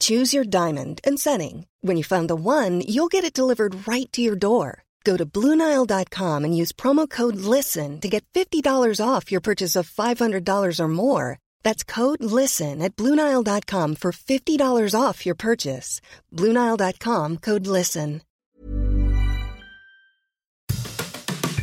Choose your diamond and setting. When you find the one, you'll get it delivered right to your door. Go to Bluenile.com and use promo code LISTEN to get $50 off your purchase of $500 or more. That's code LISTEN at Bluenile.com for $50 off your purchase. Bluenile.com code LISTEN.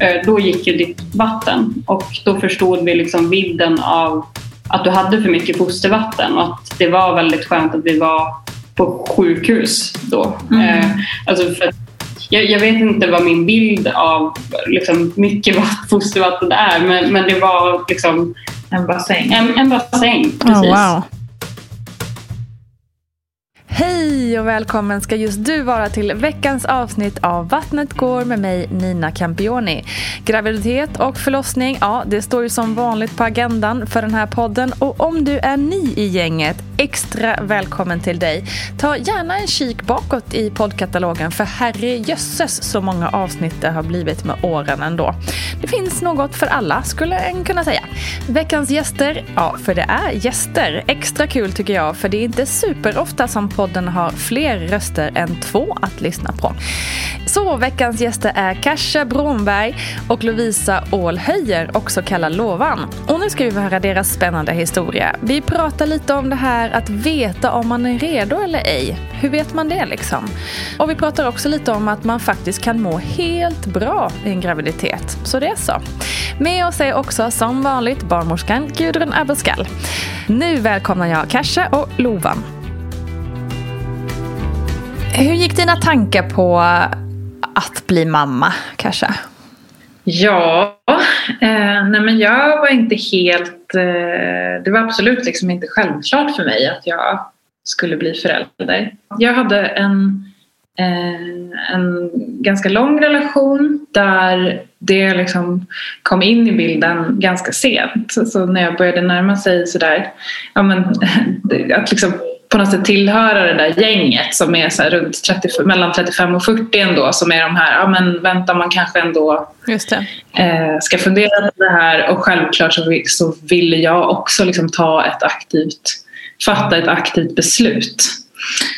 Eh, Då gick ju ditt vatten och då förstod vi liksom vidden av att du hade för mycket fostervatten och att det var väldigt skönt att vi var på sjukhus då. Eh, alltså för jag, jag vet inte vad min bild av liksom, mycket vatt, fostervatten är men, men det var liksom En bassäng. en, en bassäng. Precis. Oh, wow. Hej och välkommen ska just du vara till veckans avsnitt av Vattnet går med mig Nina Campioni. Graviditet och förlossning, ja det står ju som vanligt på agendan för den här podden och om du är ny i gänget, extra välkommen till dig. Ta gärna en kik bakåt i poddkatalogen för herrejösses så många avsnitt det har blivit med åren ändå. Det finns något för alla skulle en kunna säga. Veckans gäster, ja för det är gäster. Extra kul tycker jag för det är inte superofta som podden har fler röster än två att lyssna på. Så veckans gäster är Kasha Bromberg och Lovisa Ålhöjer, också kallad Lovan. Och nu ska vi få höra deras spännande historia. Vi pratar lite om det här att veta om man är redo eller ej. Hur vet man det liksom? Och vi pratar också lite om att man faktiskt kan må helt bra i en graviditet. Så det är så. Med oss är också som vanligt barnmorskan Gudrun Abelskall. Nu välkomnar jag Kasha och Lovan. Hur gick dina tankar på att bli mamma, kanske? Ja, eh, nej men jag var inte helt... Eh, det var absolut liksom inte självklart för mig att jag skulle bli förälder. Jag hade en, eh, en ganska lång relation där det liksom kom in i bilden ganska sent. Så, så när jag började närma sig sådär, ja men, att liksom på något sätt tillhöra det där gänget som är så runt 30, mellan 35 och 40 ändå som är de här, ja men vänta man kanske ändå eh, ska fundera på det här. Och självklart så, så ville jag också liksom ta ett aktivt, fatta ett aktivt beslut.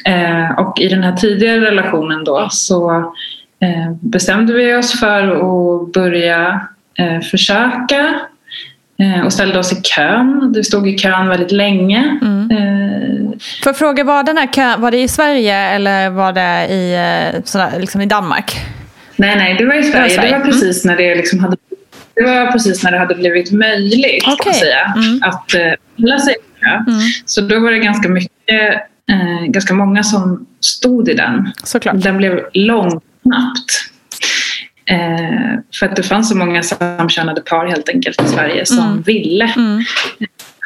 Eh, och i den här tidigare relationen då så eh, bestämde vi oss för att börja eh, försöka och ställde oss i kön. Du stod i kön väldigt länge. Eh, Får jag fråga, var, den här kö, var det i Sverige eller var det i, eh, sådär, liksom i Danmark? Nej, nej, det var i Sverige. Det Sverige. var precis när det liksom hade det var precis när det hade blivit möjligt man säga, Mm. att eh, hålla sig i kö. Så då var det ganska mycket, eh, ganska många som stod i den. Såklart. Den blev lång snabbt. Eh, för att det fanns så många samkönade par helt enkelt i Sverige som Mm. ville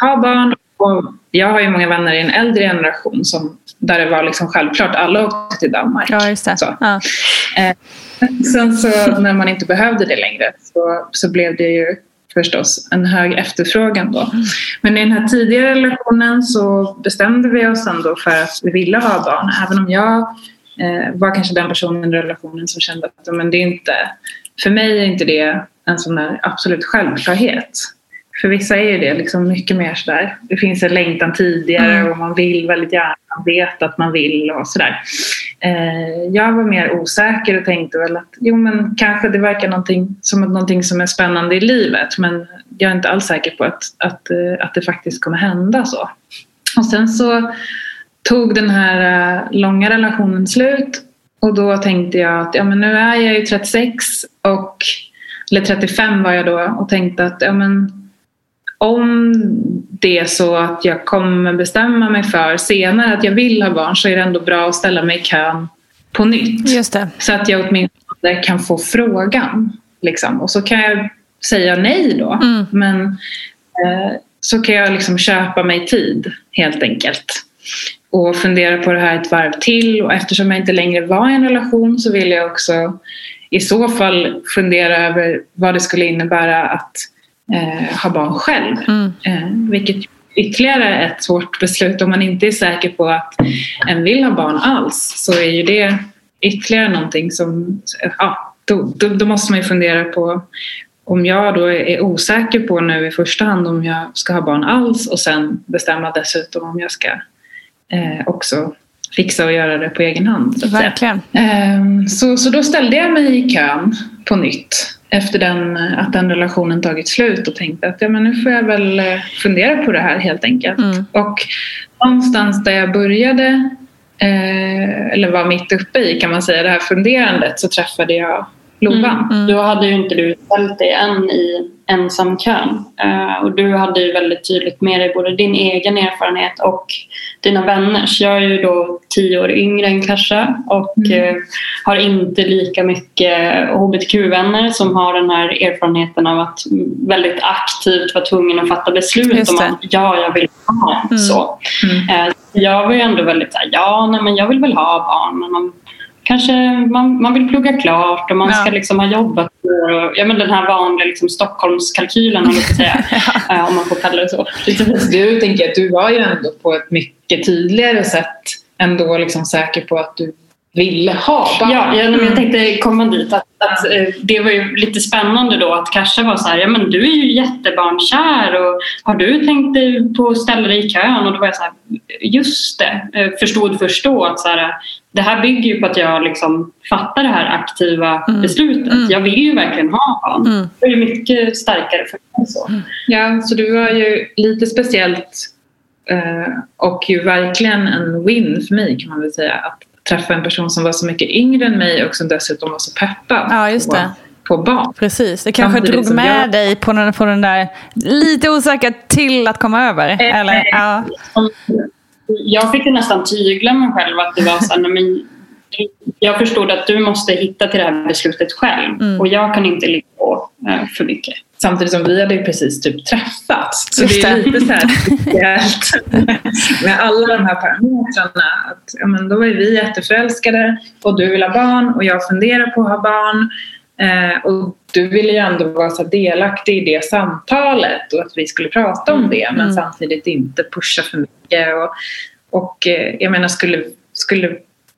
ha barn. Och jag har ju många vänner i en äldre generation som, där det var liksom självklart alla åkte till Danmark. Ja, just det. Så. Ja. Eh, sen så när man inte behövde det längre så, så blev det ju förstås en hög efterfrågan då. Men i den här tidigare relationen så bestämde vi oss ändå för att vi ville ha barn. Även om jag eh, var kanske den personen i relationen som kände att men det är inte, för mig är inte det en sån där absolut självklarhet. För vissa är ju det liksom mycket mer sådär, det finns en längtan tidigare mm. och man vill väldigt gärna, man vet att man vill och sådär. Eh, jag var mer osäker och tänkte väl att jo men kanske det verkar någonting, som någonting som är spännande i livet men jag är inte alls säker på att, att, eh, att det faktiskt kommer hända så. Och sen så tog den här eh, långa relationen slut och då tänkte jag att ja, men nu är jag ju 36 och eller 35 var jag då och tänkte att ja, men om det är så att jag kommer bestämma mig för senare att jag vill ha barn så är det ändå bra att ställa mig i kön på nytt. Just det. Så att jag åtminstone kan få frågan. Liksom. Och så kan jag säga nej då. Mm. Men eh, så kan jag liksom köpa mig tid helt enkelt. Och fundera på det här ett varv till. Och eftersom jag inte längre var i en relation så vill jag också i så fall fundera över vad det skulle innebära att eh, ha barn själv. Mm. Eh, vilket ytterligare ett svårt beslut. Om man inte är säker på att en vill ha barn alls så är ju det ytterligare någonting som... Ja, då, då, då måste man ju fundera på om jag då är osäker på nu i första hand om jag ska ha barn alls och sen bestämma dessutom om jag ska eh, också fixa och göra det på egen hand. Verkligen. Eh, så, så då ställde jag mig i kön på nytt efter den, att den relationen tagit slut och tänkte att ja, men nu får jag väl eh, fundera på det här helt enkelt. Mm. Och någonstans där jag började, eh, eller var mitt uppe i kan man säga, det här funderandet så träffade jag Lovan. Mm, mm. Då hade ju inte du ställt dig än i ensamkön. Uh, och du hade ju väldigt tydligt med dig både din egen erfarenhet och dina vänners. Jag är ju då tio år yngre än Kasha och mm. uh, har inte lika mycket hbtq-vänner som har den här erfarenheten av att väldigt aktivt vara tvungen att fatta beslut om att ja, jag vill ha. Mm. Så. Uh, jag var ju ändå väldigt såhär, ja, nej, men jag vill väl ha barn. Men man kanske man, man vill plugga klart och man ja. ska liksom ha jobbat ja, men den här vanliga liksom, Stockholmskalkylen om, säga, om man får kalla det så. Du tänker att du var ju ändå på ett mycket tydligare sätt ändå liksom säker på att du ville ha barn. Ja, jag, jag tänkte komma dit. Att, att, eh, det var ju lite spännande då att Kasha var så här, ja men du är ju jättebarnkär och har du tänkt dig på att ställa dig i kön? Och då var jag så här, just det, eh, förstod först då att så här, det här bygger ju på att jag liksom fattar det här aktiva mm. beslutet. Mm. Jag vill ju verkligen ha barn. Mm. Det är mycket starkare för mig. Så. Mm. Ja, så du var ju lite speciellt eh, och ju verkligen en win för mig kan man väl säga. Att träffa en person som var så mycket yngre än mig och som dessutom var så peppad ja, just det. På, på barn. Precis, det kanske Samtidigt drog med jag... dig på den, på den där lite osäkra till att komma över? Eh, eller? Ja. Jag fick ju nästan tygla mig själv att det var så men jag förstod att du måste hitta till det här beslutet själv mm. och jag kan inte ligga på eh, för mycket. Samtidigt som vi hade ju precis typ träffats. Så det är lite så här speciellt med alla de här parametrarna. Att, ja, men då var vi jätteförälskade och du vill ha barn och jag funderar på att ha barn. Eh, och du ville ju ändå vara så delaktig i det samtalet och att vi skulle prata om det men mm. samtidigt inte pusha för mycket. Och, och eh, jag menar skulle, skulle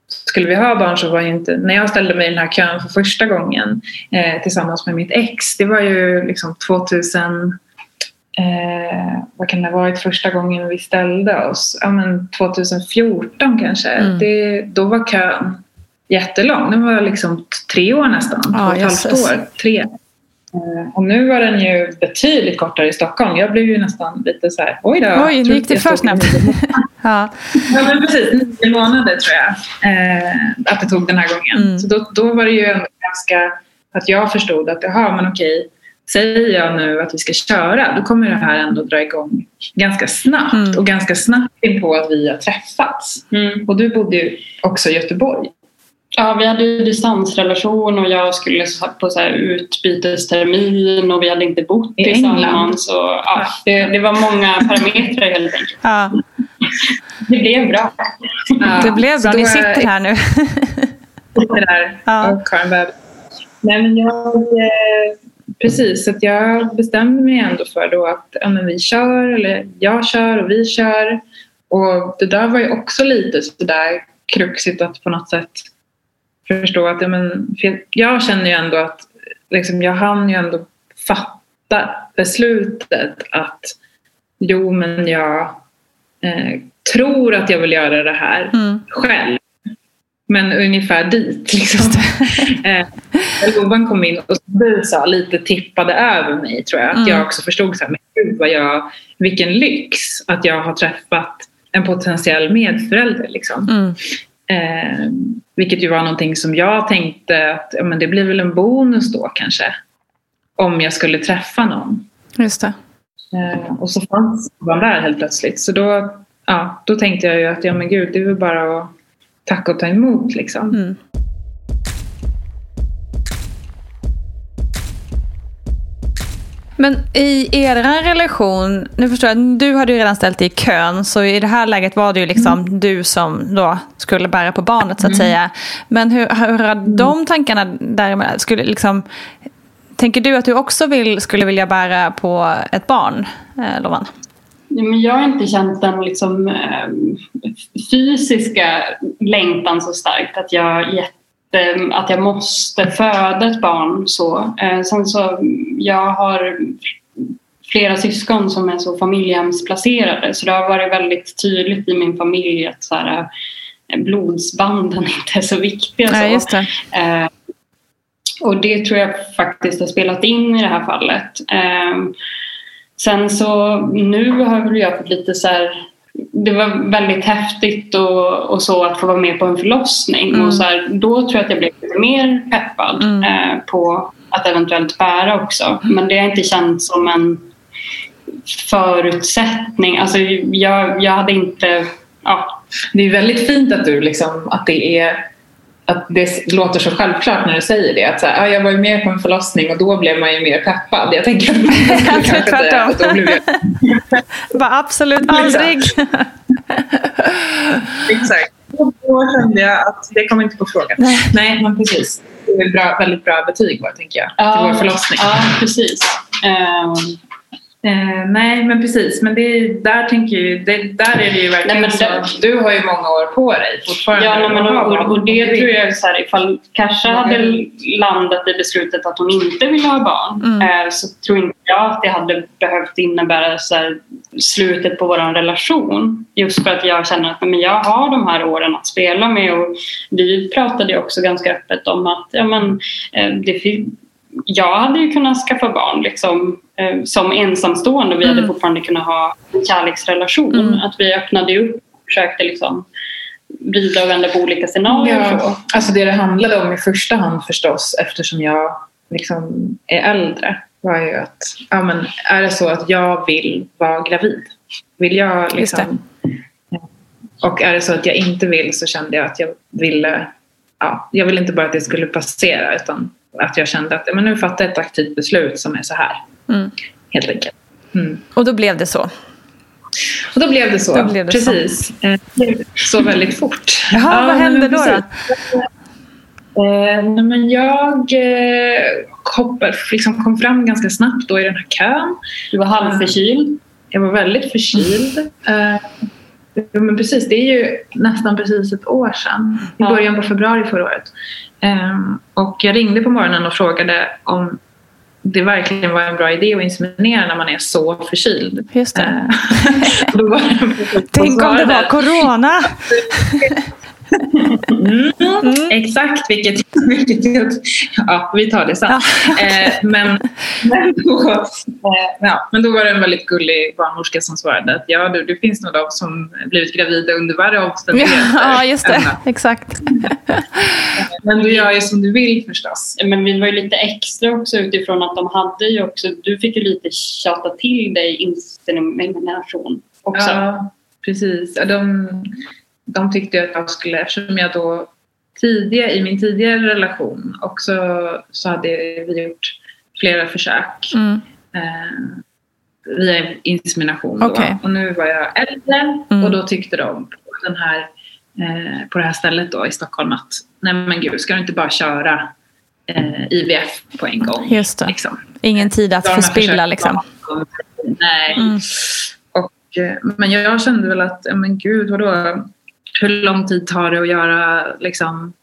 skulle vi ha barn så var ju inte... När jag ställde mig i den här kön för första gången eh, tillsammans med mitt ex, det var ju liksom 2000... Eh, vad kan det ha varit första gången vi ställde oss? Ja, men 2014 kanske. Mm. Det, då var kön jättelång. Den var liksom tre år nästan. Två och ett halvt år. Tre. Eh, och nu var den ju betydligt kortare i Stockholm. Jag blev ju nästan lite så här, oj då. Oj, nu gick det för snabbt. ja. ja, men precis. Nio månader tror jag eh, att det tog den här gången. Mm. Så då, då var det ju ändå ganska, att jag förstod att jaha, men okej, säger jag nu att vi ska köra, då kommer det här ändå dra igång ganska snabbt. Mm. Och ganska snabbt in på att vi har träffats. Mm. Och du bodde ju också i Göteborg. Ja, vi hade ju distansrelation och jag skulle på så här utbytestermin och vi hade inte bott I tillsammans. Och, ja, det, det, var många parametrar helt enkelt. Ja. Det blev bra. Ja. Det blev bra, ni sitter här nu. sitter där Ja. och har en bebis. Nej, men jag, precis, så att jag bestämde mig ändå för då att ja, men vi kör, eller jag kör och vi kör. Och det där var ju också lite sådär kruxigt att på något sätt förstå att ja, men, för jag- jag känner ju ändå att liksom, jag hann ju ändå fatta beslutet att jo men jag eh, tror att jag vill göra det här Mm. själv. Men ungefär dit. Liksom. eh, Lovan kom in och du sa, lite tippade över mig tror jag. Att Mm. jag också förstod så här, men gud vad jag, vilken lyx att jag har träffat en potentiell medförälder. Liksom. Mm. Eh, vilket ju var någonting som jag tänkte att ja, men det blir väl en bonus då kanske. Om jag skulle träffa någon. Just det. Eh, och så fanns man där helt plötsligt. Så då, ja, då tänkte jag ju att ja, men gud, det är väl bara att tacka och ta emot. Liksom. Mm. Men i er relation, nu förstår jag, du hade ju redan ställt dig i kön så i det här läget var det ju liksom du som då skulle bära på barnet så att säga. Men hur, hur har de tankarna däremellan, skulle liksom, tänker du att du också vill, skulle vilja bära på ett barn, eh, Lovan? Men jag har inte känt den liksom, eh, fysiska längtan så starkt att jag, jätte, att jag måste föda ett barn. Så. Eh, sen så, jag har flera syskon som är så familjehemsplacerade så det har varit väldigt tydligt i min familj att så här, eh, blodsbanden inte är så viktiga. Så. Ja, och det tror jag faktiskt har spelat in i det här fallet. Eh, sen så nu har väl jag fått lite så här det var väldigt häftigt och, och så att få vara med på en förlossning. Mm. Och så här, då tror jag att jag blev lite mer peppad Mm. eh, på att eventuellt bära också. Men det har inte känts som en förutsättning. Alltså jag, jag hade inte... Ja, Det är väldigt fint att du liksom, att det är att det låter så självklart när du säger det. Att så här, ah, jag var ju med på en förlossning och då blev man ju mer peppad. Jag tänker att man skulle kanske säga att då blev jag Bara absolut Liksom. aldrig. Exakt. Och då kände jag att det kommer inte på frågan. Nej, men precis. Det är bra, väldigt bra betyg var tänker jag, till vår förlossning. Ja, precis. Eh, Eh, nej, men precis. Men det, där, tänker ju, det, där är det ju verkligen Nej, men så det- du har ju många år på dig fortfarande. Ja, nej, men, och, och, det tror jag så här, ifall Kasha hade landat i beslutet att hon inte ville ha barn Mm. eh, så tror inte jag att det hade behövt innebära så här, slutet på vår relation. Just för att jag känner att men jag har de här åren att spela med och vi pratade ju också ganska öppet om att ja, men, eh, det, jag hade ju kunnat skaffa barn liksom, eh, som ensamstående och vi hade Mm. fortfarande kunnat ha en kärleksrelation. Mm. Att vi öppnade upp och försökte liksom vrida och vända på olika scenarier. Ja, alltså det det handlade om i första hand förstås eftersom jag liksom är äldre var ju att ja, men är det så att jag vill vara gravid? Vill jag liksom... Och är det så att jag inte vill så kände jag att jag ville ja, jag ville inte bara att det skulle passera utan att jag kände att men nu fattar jag ett aktivt beslut som är så här. Mm. Helt enkelt. Mm. Och då blev det så. Och då blev det så. Då blev det Precis. Eh, Så väldigt fort. Jaha, Ja, vad hände då? då? Eh, men jag eh, hoppade, liksom kom fram ganska snabbt då i den här kön. Du var halvförkyld. Jag var väldigt förkyld. Eh, men precis, det är ju nästan precis ett år sedan. I Ja. början på februari förra året. Eh, och jag ringde på morgonen och frågade om det verkligen var en bra idé att inseminera när man är så förkyld. Just det. Eh, det- Tänk om det var corona! Mm, Exakt, vilket, vilket ja, vi tar det sen. Eh, men, men, då, eh, ja, men då var det en väldigt gullig barnmorska som svarade att ja, du, det finns nog de som blivit gravida under värre omständigheter. Ja, just det. att- Exakt. Men du gör ju som du vill förstås. Men vi var ju lite extra också utifrån att de hade ju också, du fick ju lite tjata till dig insemination också. Ja, precis. Ja, De, de tyckte att jag skulle, eftersom jag då tidigare, i min tidigare relation också så hade vi gjort flera försök Mm. eh, via insemination. Då. Okej. Och nu var jag äldre Mm. och då tyckte de på den här eh, på det här stället då i Stockholm att nej men gud, ska du inte bara köra eh, IVF på en gång? Just det. Liksom. Ingen tid att förspilla liksom. Nej. Mm. Och, eh, men jag kände väl att, men gud vadå? Hur lång tid tar det att göra liksom,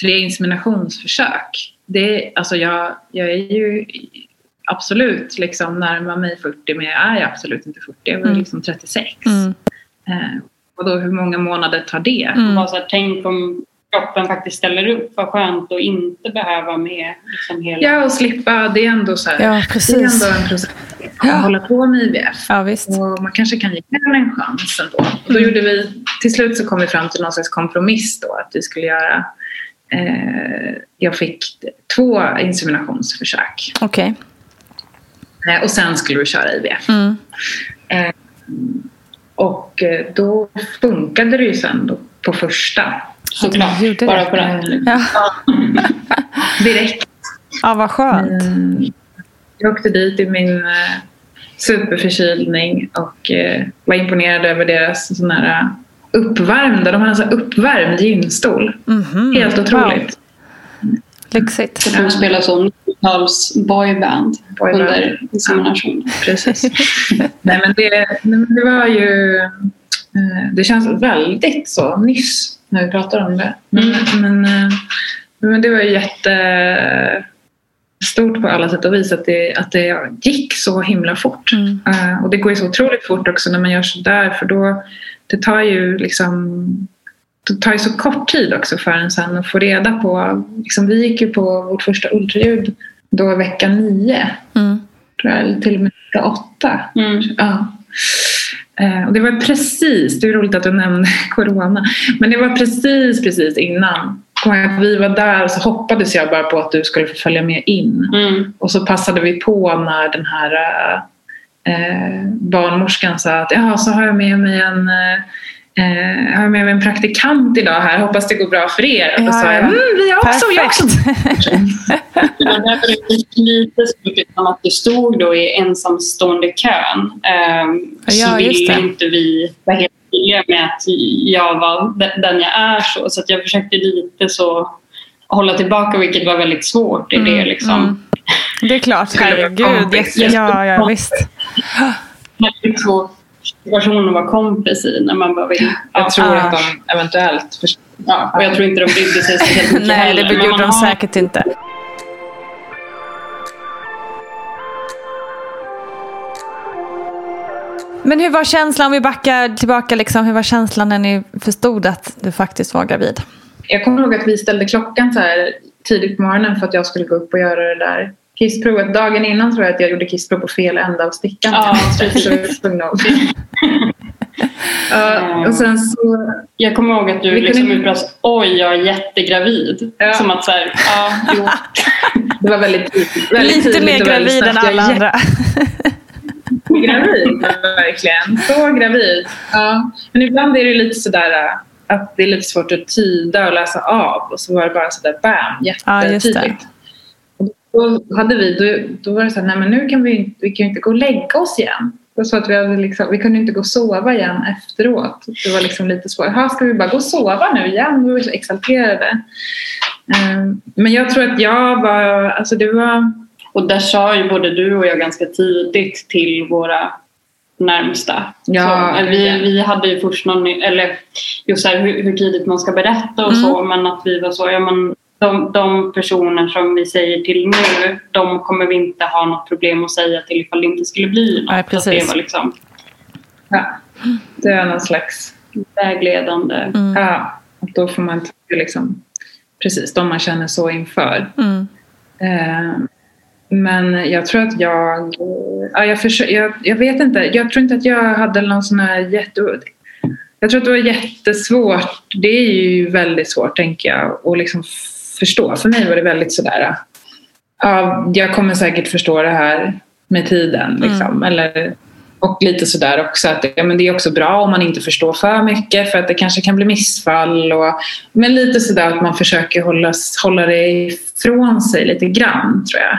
tre inseminationsförsök? Det, alltså jag, jag är ju absolut liksom närmar mig 40 men jag är absolut inte 40, jag är Mm. liksom 36. Mm. Eh, och då hur många månader tar det? Mm. Bara så här, tänk om kroppen faktiskt ställer upp. Vad skönt att inte behöva med liksom hela... Ja, och slippa, det är ändå så här, Ja, det är precis. ändå en process Ja. att hålla på med IVF. Ja, visst. Och man kanske kan ge den en chans ändå. Och då Mm. gjorde vi, till slut så kom vi fram till någon slags kompromiss då att vi skulle göra eh, jag fick två inseminationsförsök Okej. eh, och sen skulle vi köra IVF. Mm. Eh, och då funkade det ju sen då på första Såklart. Bara det. på den. Ja. direkt. ja, vad skönt. Mm. Jag åkte dit i min eh, superförkylning och eh, var imponerad över deras sån här eh, uppvärmda, de hade alltså uppvärmd gynstol. Mhm. Helt otroligt. Wow. Lyxigt. Så de spelar så 90-tals boyband Boyband. under insemination. Precis. nej, men det, det var ju... Det känns väldigt så nyss när vi pratar om det. Men, men, eh, men det var ju jätte stort på alla sätt och vis att det, att det gick så himla fort. Mm. Eh, och det går ju så otroligt fort också när man gör sådär för då det tar ju liksom det tar ju så kort tid också för en sen att få reda på. Liksom, vi gick ju på vårt första ultraljud då vecka nio Mm. tror jag, eller till och med vecka åtta. Mm. Ja. Eh, och det var precis, det är roligt att du nämnde corona, men det var precis precis innan. Att Vi var där så hoppades jag bara på att du skulle få följa med in. Mm. Och så passade vi på när den här eh, barnmorskan sa att ja, så har jag med mig en eh, har jag med mig en praktikant idag här, hoppas det går bra för er. Och då Ja, sa jag, ja. mm, vi har också, vi har också. Det var därför det gick lite som att du stod då i ensamstående kön. Ehm, Ja, så ville det. inte vi vara helt tydliga med att jag var de- den jag är. Så, så att jag försökte lite så hålla tillbaka vilket var väldigt svårt i det. Liksom. Mm. Det är klart, herregud. Ja, ja, visst. Väldigt svår situation att vara kompis i när man bara vill. Jag Ja, tror Ah. att de eventuellt förstår. ja, och jag tror inte de brydde sig speciellt mycket Nej, heller. det gjorde de har- säkert inte. Men hur var känslan, om vi backar tillbaka, liksom, hur var känslan när ni förstod att du faktiskt var gravid? Jag kommer ihåg att vi ställde klockan så här tidigt på morgonen för att jag skulle gå upp och göra det där kissprovet. Dagen innan tror jag att jag gjorde kissprov på fel ända av stickan. Ja, Så jag var tvungen att- Ja, och sen så... Jag kommer ihåg att du liksom kunde- utbrast oj, jag är jättegravid. Ja. Som att så här, ja, jo. Det var väldigt tydligt. Väldigt Lite tydligt mer gravid än. Jag är alla andra. Gravid, verkligen. Så gravid. Ja. Men ibland är det lite sådär äh, att det är lite svårt att tyda och läsa av. Och så var det bara sådär bam, Ja, jättetydligt. Och då, hade vi, då, då var det såhär, nej men nu kan vi, inte- vi kan inte gå och lägga oss igen. Det så att vi, hade liksom, vi kunde inte gå och sova igen efteråt. Det var liksom lite svårt. Jaha, ska vi bara gå och sova nu igen? Vi var så exalterade. Ehm, Men jag tror att jag var, alltså det var Och där sa ju både du och jag ganska tidigt till våra närmsta. Ja, så, eh, vi, vi hade ju först någon, eller just så här, hur, hur tidigt man ska berätta och Mm. så, men att vi var så, ja men de, de personer som vi säger till nu, de kommer vi inte ha något problem att säga till ifall det inte skulle bli något. Nej, det precis. var liksom ja, det var någon slags vägledande. Mm. Ja, och då får man liksom, precis de man känner så inför. Mm. Eh, men jag tror att jag, ja, jag, jag, jag vet inte, jag tror inte att jag hade någon sån här jätte... Jag tror att det var jättesvårt, det är ju väldigt svårt tänker jag att liksom förstå. För mig var det väldigt sådär, ja, jag kommer säkert förstå det här med tiden. Liksom. Eller, och lite sådär också att ja, men det är också bra om man inte förstår för mycket för att det kanske kan bli missfall. Och, men lite sådär att man försöker hålla, hålla det ifrån sig lite grann tror jag.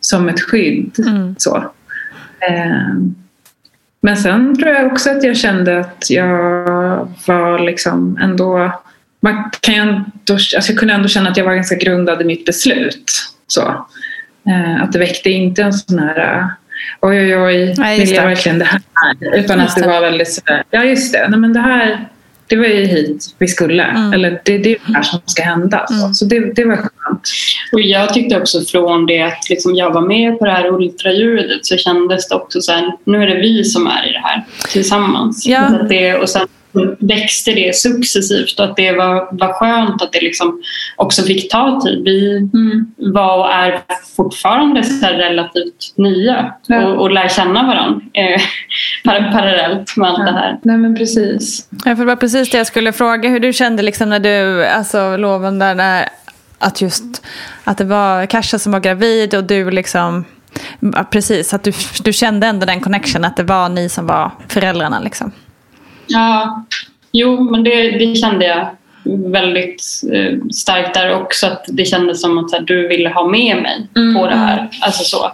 Som ett skydd. Mm. Så. Eh, Men sen tror jag också att jag kände att jag var liksom ändå... Man kan ändå, alltså jag kunde ändå känna att jag var ganska grundad i mitt beslut. Så. Eh, att det väckte inte en sån här oj oj oj, Nej, vill jag det. verkligen det här? Utan Just att det var väldigt sådär, ja just det, Nej, men det här det var ju hit vi skulle. Mm. Eller det, det är det här som ska hända. Så, så det, det var skönt. Och jag tyckte också från det att liksom jag var med på det här ultraljudet så kändes det också så här, nu är det vi som är i det här tillsammans. Ja. Så det, och sen växte det successivt och att det var, var skönt att det liksom också fick ta tid. Vi Mm. var och är fortfarande så här relativt nya Ja. och, och lär känna varandra eh, par- parallellt med allt det här. Nej men precis. Ja, för det var precis det jag skulle fråga. Hur du kände liksom när du alltså, loven där när, att just att det var Kasha som var gravid och du liksom ja, precis att du, du kände ändå den connection att det var ni som var föräldrarna liksom. Ja, jo, men det, det kände jag väldigt eh, starkt där också. Att det kändes som att så här, du ville ha med mig på det här. Alltså så.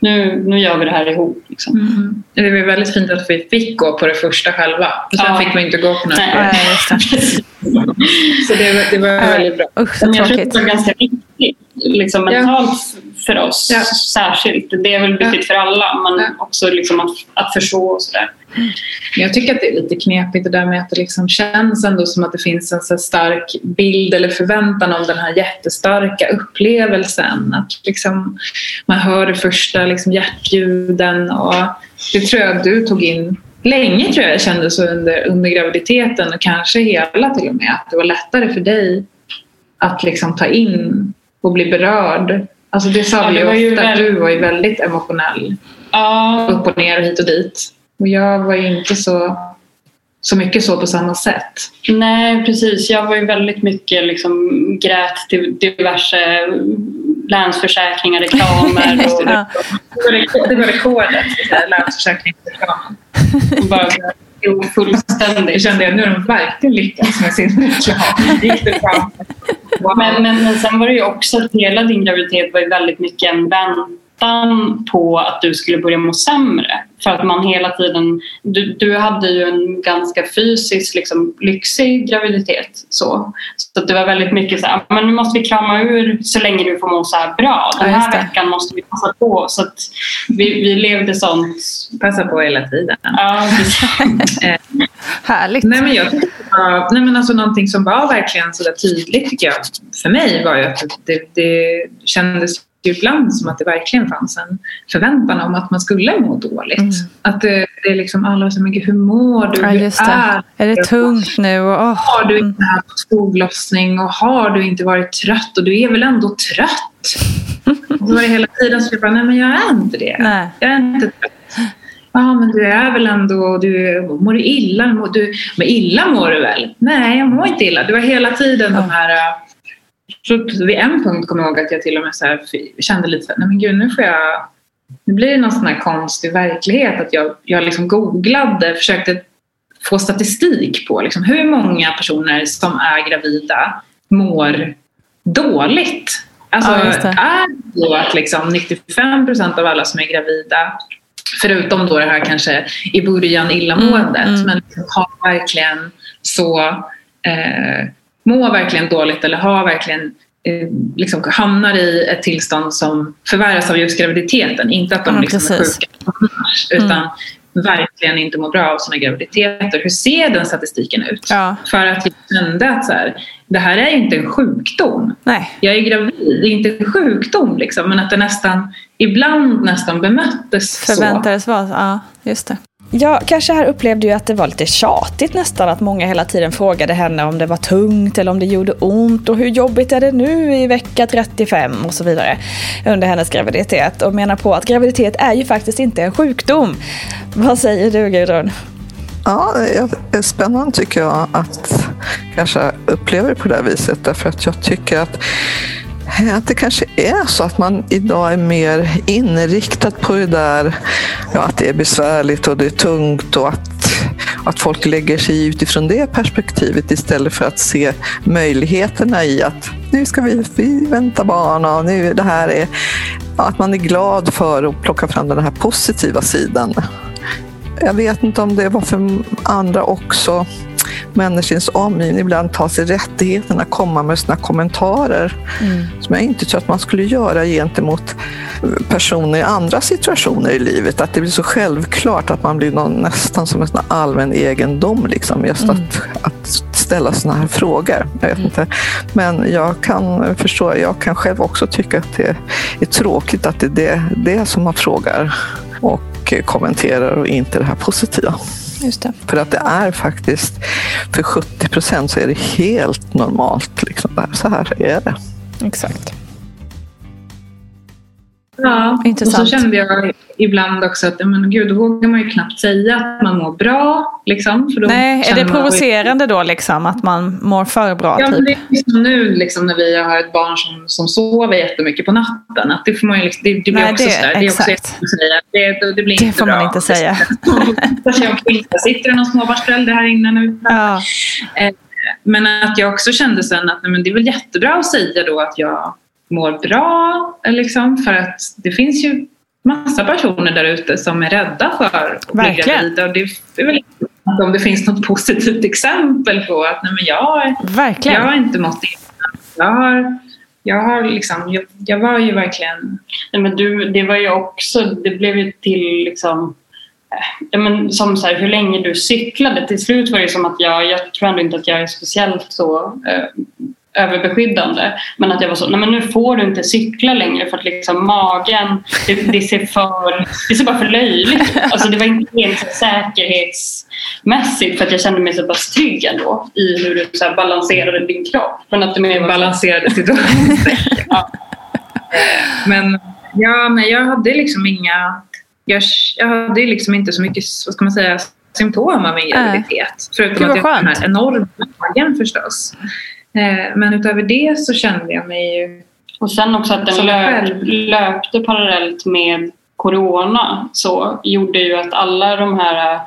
Nu, nu gör vi det här ihop. Liksom. Mm. Det var väldigt fint att vi fick gå på det första själva. Och sen Ja. fick vi inte gå på något. Nej. Ja, just det. Så det, var- det var väldigt bra. Usch så Men jag tror tråkigt. det var ganska viktigt liksom, Ja. mentalt för oss Ja. särskilt. Det är väl viktigt för alla, men Ja. också liksom att, att förstå och sådär. Men Jag tycker att det är lite knepigt det där med att det liksom känns ändå som att det finns en så stark bild eller förväntan om den här jättestarka upplevelsen. Att liksom man hör de första liksom hjärtljuden och det tror jag att du tog in länge tror jag kände så under, under graviditeten och kanske hela till och med. Att det var lättare för dig att liksom ta in och bli berörd. Alltså det sa Ja, vi ju ju ofta, att väl- du var ju väldigt emotionell Ja, upp och ner och hit och dit. Och jag var ju inte så, så mycket så på samma sätt. Nej, precis. Jag var ju väldigt mycket liksom, grät till diverse länsförsäkringar, reklamer och, Ja. Det var, rekord, det var rekordet, länsförsäkringsreklamen. bara jo, Jag fullständigt. kände att nu har de verkligen lyckats med sin reklam. Gick det fram. Wow. Men, men, men sen var det ju också att hela din graviditet var ju väldigt mycket en väntan på att du skulle börja må sämre. För att man hela tiden... Du, du hade ju en ganska fysiskt liksom, lyxig graviditet. Så, så att det var väldigt mycket så här, men nu måste vi krama ur så länge du får må så här bra. Den Ja, här det. veckan måste vi passa på. Så vi, vi levde sånt. Passa på hela tiden. Ja. Härligt. Nej, men jag tyckte nej, men alltså någonting som var verkligen så där tydligt tycker jag för mig var ju att det, det kändes ibland som att det verkligen fanns en förväntan om att man skulle må dåligt. Mm. Att det, det är liksom alla så mycket, hur mår du? Ja, Hur det. Är det tungt nu? Och, åh. Har du inte haft foglossning och har du inte varit trött och du är väl ändå trött? Och så var det hela tiden så jag bara, nej men jag är inte det. Nej. Jag är inte trött. Ja, men du är väl ändå, du, mår du illa? Mår du, men illa mår du väl? Nej, jag mår inte illa. Det var hela tiden de här... äh, Så vid en punkt kom jag ihåg att jag till och med så här, kände lite så här, nej men gud nu får jag... Nu blir det någon sån här konstig verklighet att jag, jag liksom googlade, försökte få statistik på liksom, hur många personer som är gravida mår dåligt. Alltså, Ja, är det så att liksom 95 procent av alla som är gravida, förutom då det här kanske i början illamåendet, Mm, mm. men liksom har verkligen så eh, mår verkligen dåligt eller har verkligen eh, liksom hamnar i ett tillstånd som förvärras av just graviditeten. Inte att de Ja, liksom är precis. sjuka annars, utan verkligen inte mår bra av sina graviditeter. Hur ser den statistiken ut? Ja. För att jag kände att så här, det här är inte en sjukdom. Nej. Jag är gravid, det är inte en sjukdom liksom, men att det nästan ibland nästan bemöttes så. Förväntades vara så. Ja, just det. Ja, kanske här upplevde ju att det var lite tjatigt nästan att många hela tiden frågade henne om det var tungt eller om det gjorde ont och hur jobbigt är det nu i vecka 35 och så vidare under hennes graviditet och menar på att graviditet är ju faktiskt inte en sjukdom. Vad säger du Gudrun? Ja, det är spännande tycker jag att kanske uppleva det på det här viset. Därför att jag tycker att att det kanske är så att man idag är mer inriktad på det där, ja, att det är besvärligt och det är tungt och att, att folk lägger sig utifrån det perspektivet istället för att se möjligheterna i att nu ska vi, vi vänta barn och nu det här är, ja, att man är glad för att plocka fram den här positiva sidan jag vet inte om det var för andra också människors omgivning ibland tar sig rättigheten att komma med sina kommentarer mm. som jag inte tror att man skulle göra gentemot personer i andra situationer i livet. Att det blir så självklart att man blir någon, nästan som en allmän egendom. Liksom, just mm. att, att ställa såna här frågor. Jag vet mm. inte. Men jag kan förstå, jag kan själv också tycka att det är tråkigt att det är det, det som man frågar och kommenterar och inte det här positiva. Just det. För att det är faktiskt, för 70 procent så är det helt normalt. Liksom. Så här är det. Exakt. Ja, Intressant. och så kände jag ibland också att men gud, då vågar man ju knappt säga att man mår bra. Liksom, för då Nej, är det provocerande då liksom, att man mår för bra? Ja, typ? det är liksom nu liksom, när vi har ett barn som, som sover jättemycket på natten. Att det, får man ju, liksom, det, det blir Nej, också det, sådär. Det, är också säga. det, det blir det inte får bra. man inte säga. sitter det någon småbarnsförälder här inne nu? Ja. Eh, men att jag också kände sen att nej, men det är väl jättebra att säga då att jag mår bra. Liksom, för att det finns ju massa personer där ute som är rädda för att bli gravida. Och det är väl om det finns något positivt exempel på att nej, men jag, Verkligen. jag har inte mått illa. Jag har, jag, har liksom, jag, jag, var ju verkligen... Nej, men du, det var ju också, det blev ju till liksom eh, Ja, men som så här, hur länge du cyklade. Till slut var det som att jag, jag tror ändå inte att jag är speciellt så eh, överbeskyddande. Men att jag var så, nej men nu får du inte cykla längre för att liksom magen, det, det ser för, det ser bara för löjligt Alltså det var inte helt säkerhetsmässigt för att jag kände mig så pass trygg ändå i hur du så balanserade din kropp. Men att du mer balanserade situationen. ja. Men ja, nej, jag hade liksom inga, jag, jag hade liksom inte så mycket, vad ska man säga, symptom av min graviditet. Äh. Förutom att jag har den här enorma magen förstås. Eh, men utöver det så kände jag mig ju... Och sen också att den löp, löpte parallellt med corona så gjorde ju att alla de här eh,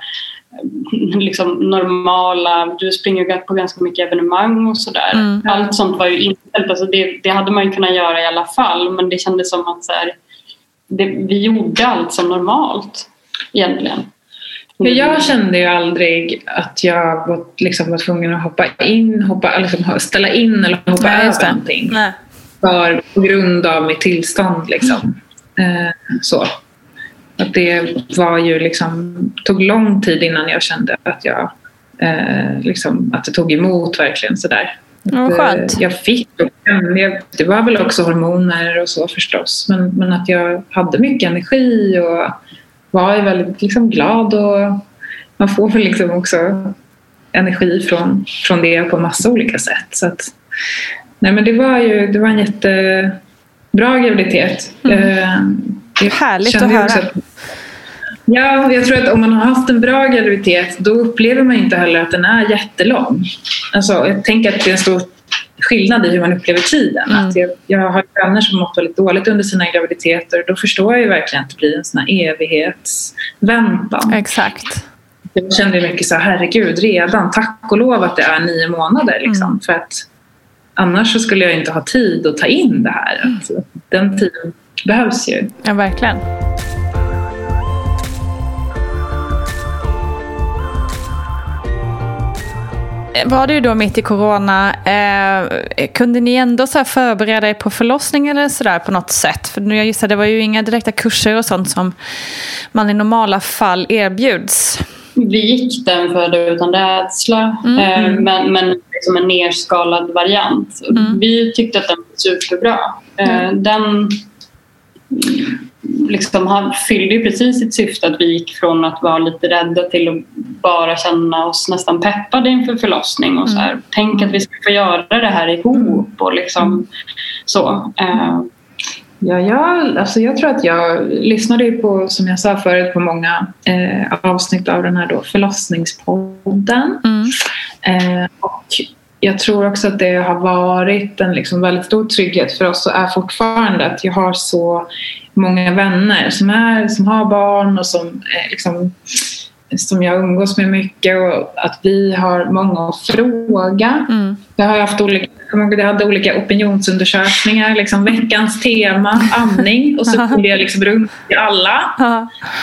liksom normala, du springer ju på ganska mycket evenemang och sådär. Mm. Allt sånt var ju inställt. Alltså det, det, hade man ju kunnat göra i alla fall men det kändes som att så här, det, vi gjorde allt som normalt egentligen. Jag kände ju aldrig att jag var, liksom, var tvungen att hoppa in, hoppa, liksom, ställa in eller hoppa Nej, över någonting. Nej. För, på grund av mitt tillstånd. Liksom. Mm. Eh, så. Att det var ju liksom, tog lång tid innan jag kände att jag eh, liksom, att det tog emot verkligen sådär. Ja, skönt. Jag fick, det var väl också hormoner och så förstås. Men, men att jag hade mycket energi och var väldigt liksom glad och man får väl liksom också energi från, från det på massa olika sätt. Så att, nej men det var ju det var en jättebra graviditet. Mm. Eh, Härligt att höra. Att, ja, jag tror att om man har haft en bra graviditet då upplever man inte heller att den är jättelång. Alltså, jag tänker att det är en stor skillnad i hur man upplever tiden. Mm. Att jag, jag har vänner som mått väldigt dåligt under sina graviditeter. Då förstår jag ju verkligen att det blir en sån här evighetsväntan. Exakt. Jag kände mycket så här, herregud, redan, tack och lov att det är nio månader. Liksom, mm. För att annars skulle jag inte ha tid att ta in det här. Mm. Alltså, den tiden behövs ju. Ja, verkligen. Var du då mitt i corona. Eh, kunde ni ändå så förbereda er på förlossning eller sådär på något sätt? För nu jag gissar, det var ju inga direkta kurser och sånt som man i normala fall erbjuds. Vi gick den födda utan rädsla, mm. eh, men, men som en nerskalad variant. Mm. Vi tyckte att den var superbra. Eh, mm. Den liksom, han fyllde ju precis sitt syfte att vi gick från att vara lite rädda till att bara känna oss nästan peppade inför förlossning och så här, mm. tänk att vi ska få göra det här ihop och liksom så. Uh, Ja, jag, alltså jag tror att jag lyssnade på, som jag sa förut, på många eh, avsnitt av den här då förlossningspodden. Mm. Eh, och jag tror också att det har varit en liksom väldigt stor trygghet för oss och är fortfarande att jag har så många vänner som, är, som har barn och som, liksom, som jag umgås med mycket och att vi har många att fråga. Mm. Jag har haft olika jag hade olika opinionsundersökningar. Liksom veckans tema, amning. Och så ringde jag liksom runt till alla.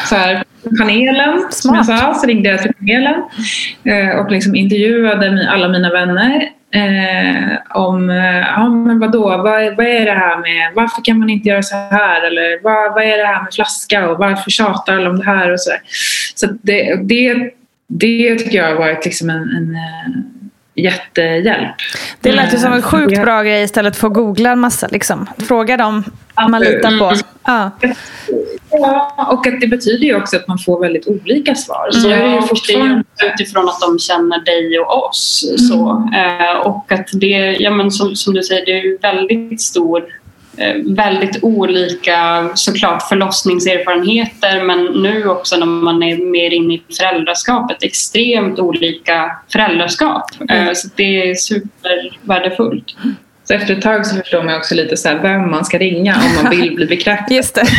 Så här, panelen, Smart. som jag sa, så ringde jag till panelen eh, och liksom intervjuade alla mina vänner eh, om eh, ja, men vadå, vad, vad är det här med, varför kan man inte göra så här eller vad, vad är det här med flaska och varför tjatar alla om det här och så där. Så det, det, det tycker jag har varit liksom en, en eh, jättehjälp. Det lät ju som en sjukt Ja. bra grej istället för att googla en massa. Liksom. Fråga dem man litar på. Ja. Ja, och att det betyder ju också att man får väldigt olika svar. Så är det och det är fortfarande ju utifrån att de känner dig och oss. Så, eh, och att det, ja, men som, som du säger, det är ju väldigt stor väldigt olika såklart förlossningserfarenheter men nu också när man är mer inne i föräldraskapet extremt olika föräldraskap. Eh, Så det är supervärdefullt. Så efter ett tag så förstår man också lite så här vem man ska ringa om man vill bli bekräftad. Just det.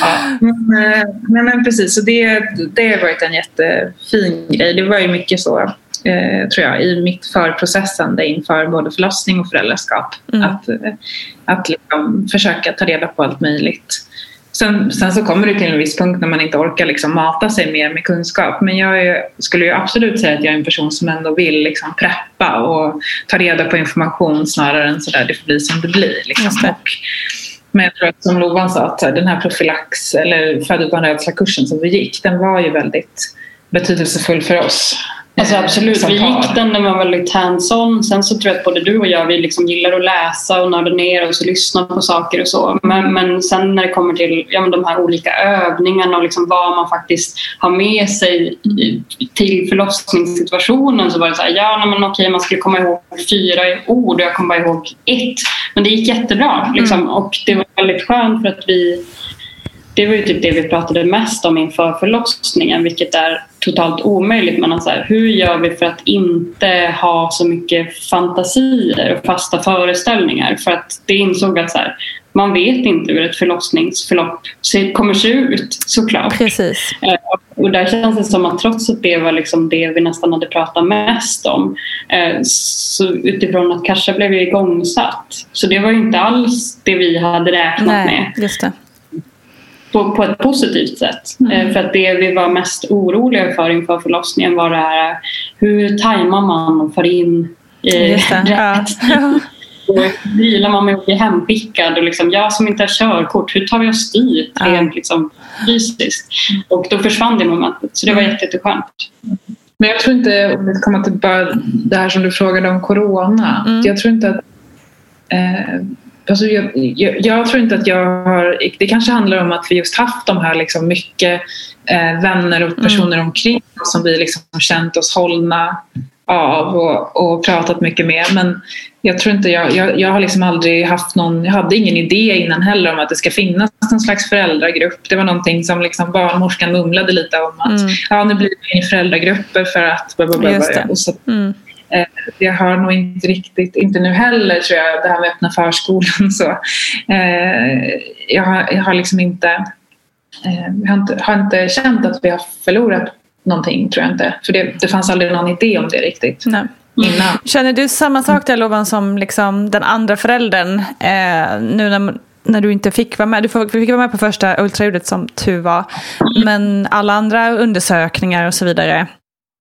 Ja. Men, eh, men precis, så det, det har varit en jättefin grej. Det var ju mycket så, eh, tror jag, i mitt förprocessande inför både förlossning och föräldraskap. Att, eh, att liksom försöka ta reda på allt möjligt. Sen, sen så kommer det till en viss punkt när man inte orkar liksom mata sig mer med kunskap. Men jag är, skulle ju absolut säga att jag är en person som ändå vill liksom preppa och ta reda på information snarare än sådär det får bli som det blir. Liksom. Det. Och, men jag tror att som Lovan sa, att den här profylax eller födelsebarnrädsla-kursen som vi gick, den var ju väldigt betydelsefull för oss. Alltså absolut, vi gick den, den var väldigt hands-on. Sen så tror jag att både du och jag vi liksom gillar att läsa och nörda ner oss och lyssna på saker och så. Men, men sen när det kommer till ja, men de här olika övningarna och liksom vad man faktiskt har med sig till förlossningssituationen så var det så här, ja nej, men okej man skulle komma ihåg fyra ord och jag kom bara ihåg ett. Men det gick jättebra liksom, och det var väldigt skönt för att vi det var ju typ det vi pratade mest om inför förlossningen, vilket är totalt omöjligt. Men att så här, hur gör vi för att inte ha så mycket fantasier och fasta föreställningar? För att det insåg att så här, man vet inte hur ett förlossningsförlopp kommer se ut såklart. Precis. Eh, Och där känns det som att trots att det var liksom det vi nästan hade pratat mest om eh, så utifrån att Kasha blev igångsatt. Så det var ju inte alls det vi hade räknat med Nej, just det. På, på ett positivt sätt. Eh, För att det vi var mest oroliga för inför förlossningen var det här hur tajmar man och får in eh, rätt Ja. vilar man med att bli hempickad och liksom, jag som inte har körkort, hur tar vi oss dit Ja. rent liksom, fysiskt? Och då försvann det momentet, så det var jätte- jätteskönt. Men jag tror inte, om vi kommer till bara det här som du frågade om corona. Mm. Jag tror inte att... Eh, alltså jag, jag, jag tror inte att jag har... Det kanske handlar om att vi just haft de här liksom mycket eh, vänner och personer omkring oss som vi liksom känt oss hållna av och, och pratat mycket med. Men jag tror inte jag, jag, jag har liksom aldrig haft någon, jag hade ingen idé innan heller om att det ska finnas någon slags föräldragrupp. Det var någonting som liksom barnmorskan mumlade lite om att Mm. ja, nu blir det föräldragrupper för att... bla, bla, bla, Just det. Och så, Mm. Eh, jag har nog inte riktigt, inte nu heller tror jag, det här med öppna förskolan. Så, eh, jag, har, jag har liksom inte, eh, jag har inte, har inte känt att vi har förlorat någonting, tror jag inte. För det, det fanns aldrig någon idé om det riktigt Nej. innan. Känner du samma sak där Lovan som liksom den andra föräldern eh, nu när, när du inte fick vara med? Du fick fick vara med på första ultraljudet som tur var. Men alla andra undersökningar och så vidare.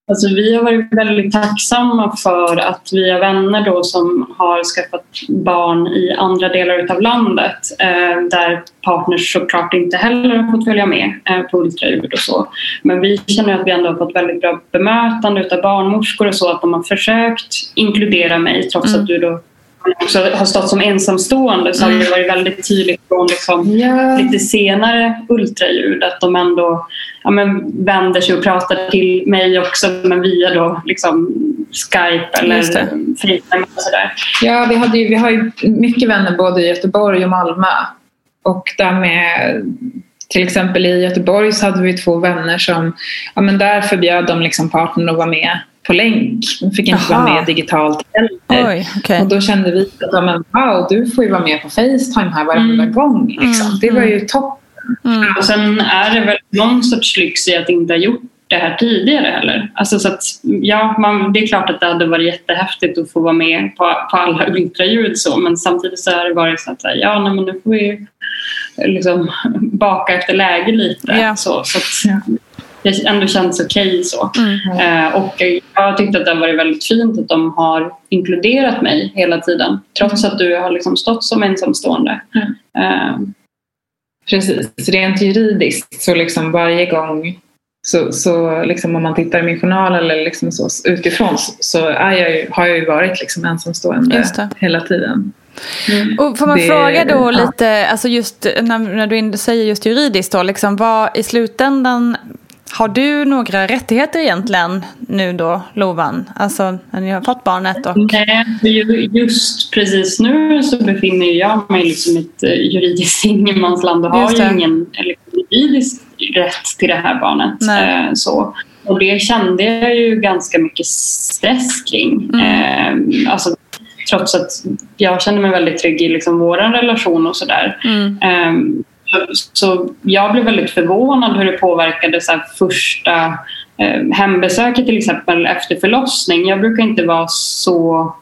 Alltså, vi har varit väldigt tacksamma för att vi har vänner då som har skaffat barn i andra delar av landet eh, där partners såklart inte heller har fått följa med eh, på ultraljud och så. Men vi känner att vi ändå har fått väldigt bra bemötande av barnmorskor och så att de har försökt inkludera mig trots Mm. att du då också har stått som ensamstående så har det varit väldigt tydligt från liksom lite senare ultraljud att de ändå ja, men vänder sig och pratar till mig också men via då liksom Skype eller. Facetime. Ja, vi, hade ju, vi har ju mycket vänner både i Göteborg och Malmö. Och där med, till exempel i Göteborg så hade vi två vänner som, ja men där förbjöd de liksom partnern att vara med på länk. De fick inte Jaha. vara med digitalt heller. Oj, okej. Och då kände vi att men, wow, du får ju vara med på Facetime här varenda Mm. gång. Liksom. Mm, Det var ju topp. Och sen är det väl någon sorts lyx i att inte ha gjort det här tidigare heller. Alltså så att, ja, man, det är klart att det hade varit jättehäftigt att få vara med på, på alla ultraljud så, men samtidigt så har det varit så att ja, nej, men nu får vi liksom baka efter läge lite. Ja. Så, så att, det ändå känns okej okay, så. Mm. Eh, och jag tyckte att det har varit väldigt fint att de har inkluderat mig hela tiden. Trots att du har liksom stått som ensamstående. Mm. Eh. Precis, rent juridiskt så liksom varje gång så, så liksom om man tittar i min journal eller liksom så, utifrån så, jag ju, har jag ju varit liksom ensamstående hela tiden. Mm. Och får man det, fråga då ja. lite, alltså just när, när du säger just juridiskt då, liksom vad i slutändan har du några rättigheter egentligen nu då, Lovan? Alltså när ni har fått barnet? Och... Nej, just precis nu så befinner jag mig liksom i ett eh, juridiskt ingenmansland och har ju ingen juridisk rätt till det här barnet. Nej. Eh, så. Och det kände jag ju ganska mycket stress kring. Mm. Eh, alltså, trots att jag kände mig väldigt trygg i liksom vår relation och sådär. Mm. Så jag blev väldigt förvånad hur det påverkade så första eh, hembesöket till exempel efter förlossning. Jag brukar inte vara så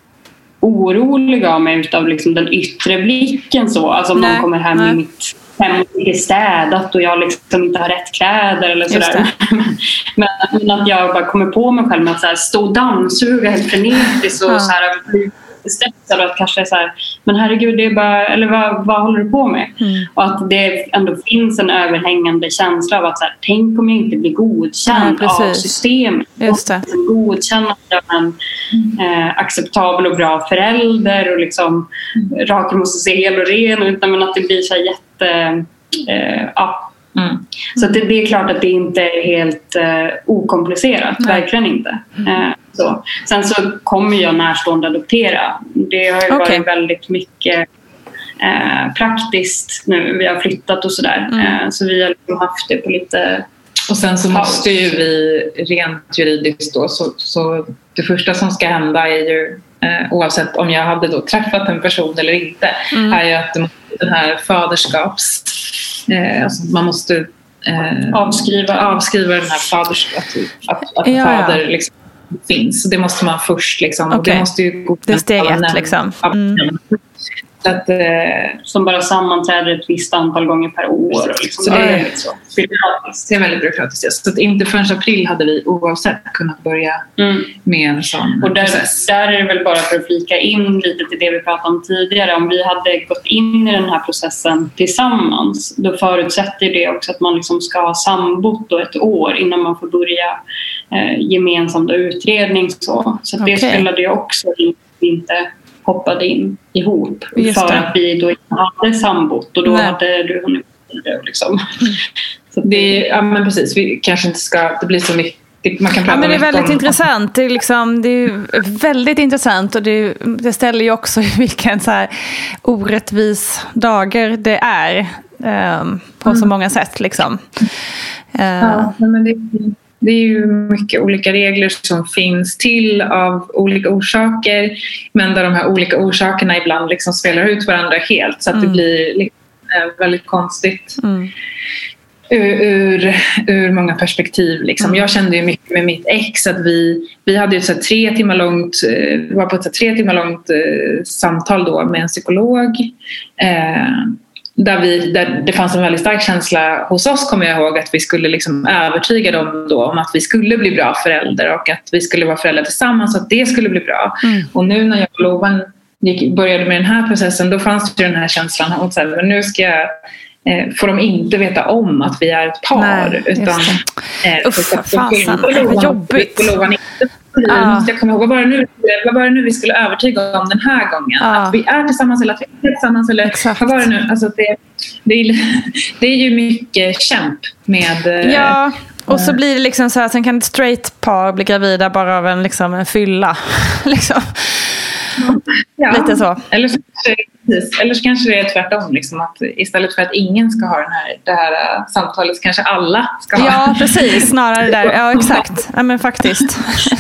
orolig av mig utav liksom den yttre blicken. Så. Alltså om nej, någon kommer hem nej. i mitt hem och är städat och jag liksom inte har rätt kläder eller sådär. men, men, att jag bara kommer på mig själv med att så här, stå och dammsuga helt frenetiskt och ja. så här, stressad och att kanske så här, men herregud, det är bara, eller vad, vad håller du på med? Mm. Och att det ändå finns en överhängande känsla av att så här, tänk om jag inte blir godkänd ja, av systemet. Just det. Jag är en eh, acceptabel och bra förälder och liksom mm. måste se hel och ren ut. Men att det blir så jätte... Eh, ja, Mm. Så det, det, är klart att det inte är helt eh, okomplicerat, Nej. verkligen inte. Mm. Eh, så. Sen så kommer jag närstående adoptera. Det har ju okay. varit väldigt mycket eh, praktiskt nu. Vi har flyttat och sådär. Mm. Eh, så vi har liksom haft det på lite och sen så måste ju vi rent juridiskt då, så, så det första som ska hända är ju eh, oavsett om jag hade då träffat en person eller inte, mm. är ju att den här faderskaps... Eh, alltså man måste eh, avskriva. avskriva den här faders, att, att, att ja, fader ja. Liksom, finns. Det måste man först liksom. Okay. Och det måste ju gå det är steg ett liksom. Mm. Att, eh, som bara sammanträder ett visst antal gånger per år. Liksom. så det, är väldigt så. Det är väldigt byråkratiskt. Så att inte förrän april hade vi oavsett kunnat börja mm. med en sån och där, process. Där är det väl bara för att flika in lite till det vi pratade om tidigare. Om vi hade gått in i den här processen tillsammans då förutsätter det också att man liksom ska ha sambott ett år innan man får börja eh, gemensamt utredning. Så, så okay. det spelade ju också inte hoppade in ihop Just för det. att vi då inte hade sambott och då Nej. hade du hunnit liksom. Så det, ja men precis, vi kanske inte ska, det blir så mycket man kan ja, men det är väldigt om... intressant. Det är, liksom, det är väldigt intressant och det, det ställer ju också vilken så här orättvis dagar det är um, på mm. så många sätt. Liksom. Uh, ja, men det, det är ju mycket olika regler som finns till av olika orsaker men där de här olika orsakerna ibland liksom spelar ut varandra helt så att mm. det blir liksom, eh, väldigt konstigt. Mm. Ur, ur, ur, många perspektiv. Liksom. Mm. Jag kände ju mycket med mitt ex att vi, vi hade ett så tre timmar långt, eh, var på ett så tre timmar långt eh, samtal då med en psykolog. Eh, där, vi, där det fanns en väldigt stark känsla hos oss, kommer jag ihåg, att vi skulle liksom övertyga dem då om att vi skulle bli bra föräldrar och att vi skulle vara föräldrar tillsammans och att det skulle bli bra. Mm. Och nu när jag och Lovan gick, började med den här processen, då fanns det den här känslan att så här, nu ska jag eh, får de inte veta om att vi är ett par. Nej, utan, eh, Uff, fasen, vad jobbigt. Lovan inte Ja. Måste jag komma ihåg, vad var, det nu, vad var det nu vi skulle övertyga om den här gången? Ja. Att vi är tillsammans eller att vi är tillsammans? Eller, Exakt. vad var det nu? Alltså det, det, är, det är ju mycket kämp med... Eh, ja, och så blir det liksom så här, sen kan ett straight par bli gravida bara av en, liksom, en fylla. liksom. Ja. Lite så. Eller så precis. Eller så kanske det är tvärtom. Liksom, att istället för att ingen ska ha den här, det här uh, samtalet så kanske alla ska ha Ja, precis. Snarare där. Ja, exakt. Ja, men faktiskt.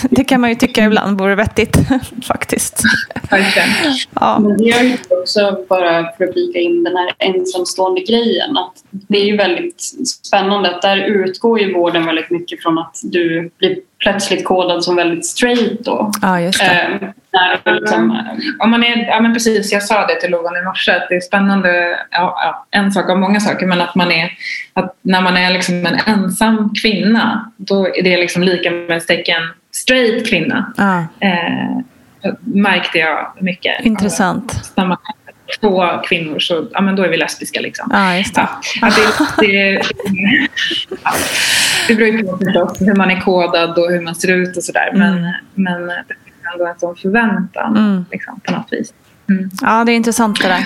Det kan man ju tycka ibland vore vettigt. faktiskt. Verkligen. Ja. Men det är ju också, bara för att flika in den här ensamstående grejen, att det är ju väldigt spännande att där utgår ju vården väldigt mycket från att du blir plötsligt kodad som väldigt straight då. ja. Eh, när liksom, Om man är, ja men precis, jag sa det till Lovan i morse att det är spännande, ja, en sak av många saker, men att man är, att när man är liksom en ensam kvinna, då är det liksom lika med tecken straight kvinna. Eh, märkte jag mycket. intressant. Är två kvinnor så ja, men då är vi lesbiska. Liksom. Ja, just det. Ja, att det, det, ja, det beror ju på förstås hur man är kodad och hur man ser ut och sådär. Men, Mm. men det finns ändå en sån förväntan Mm. liksom, på något vis. Mm. Ja, det är intressant det där.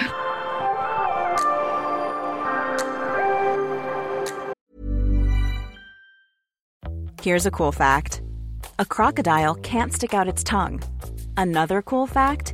Here's a cool fact a crocodile can't stick out its tongue. Another cool fact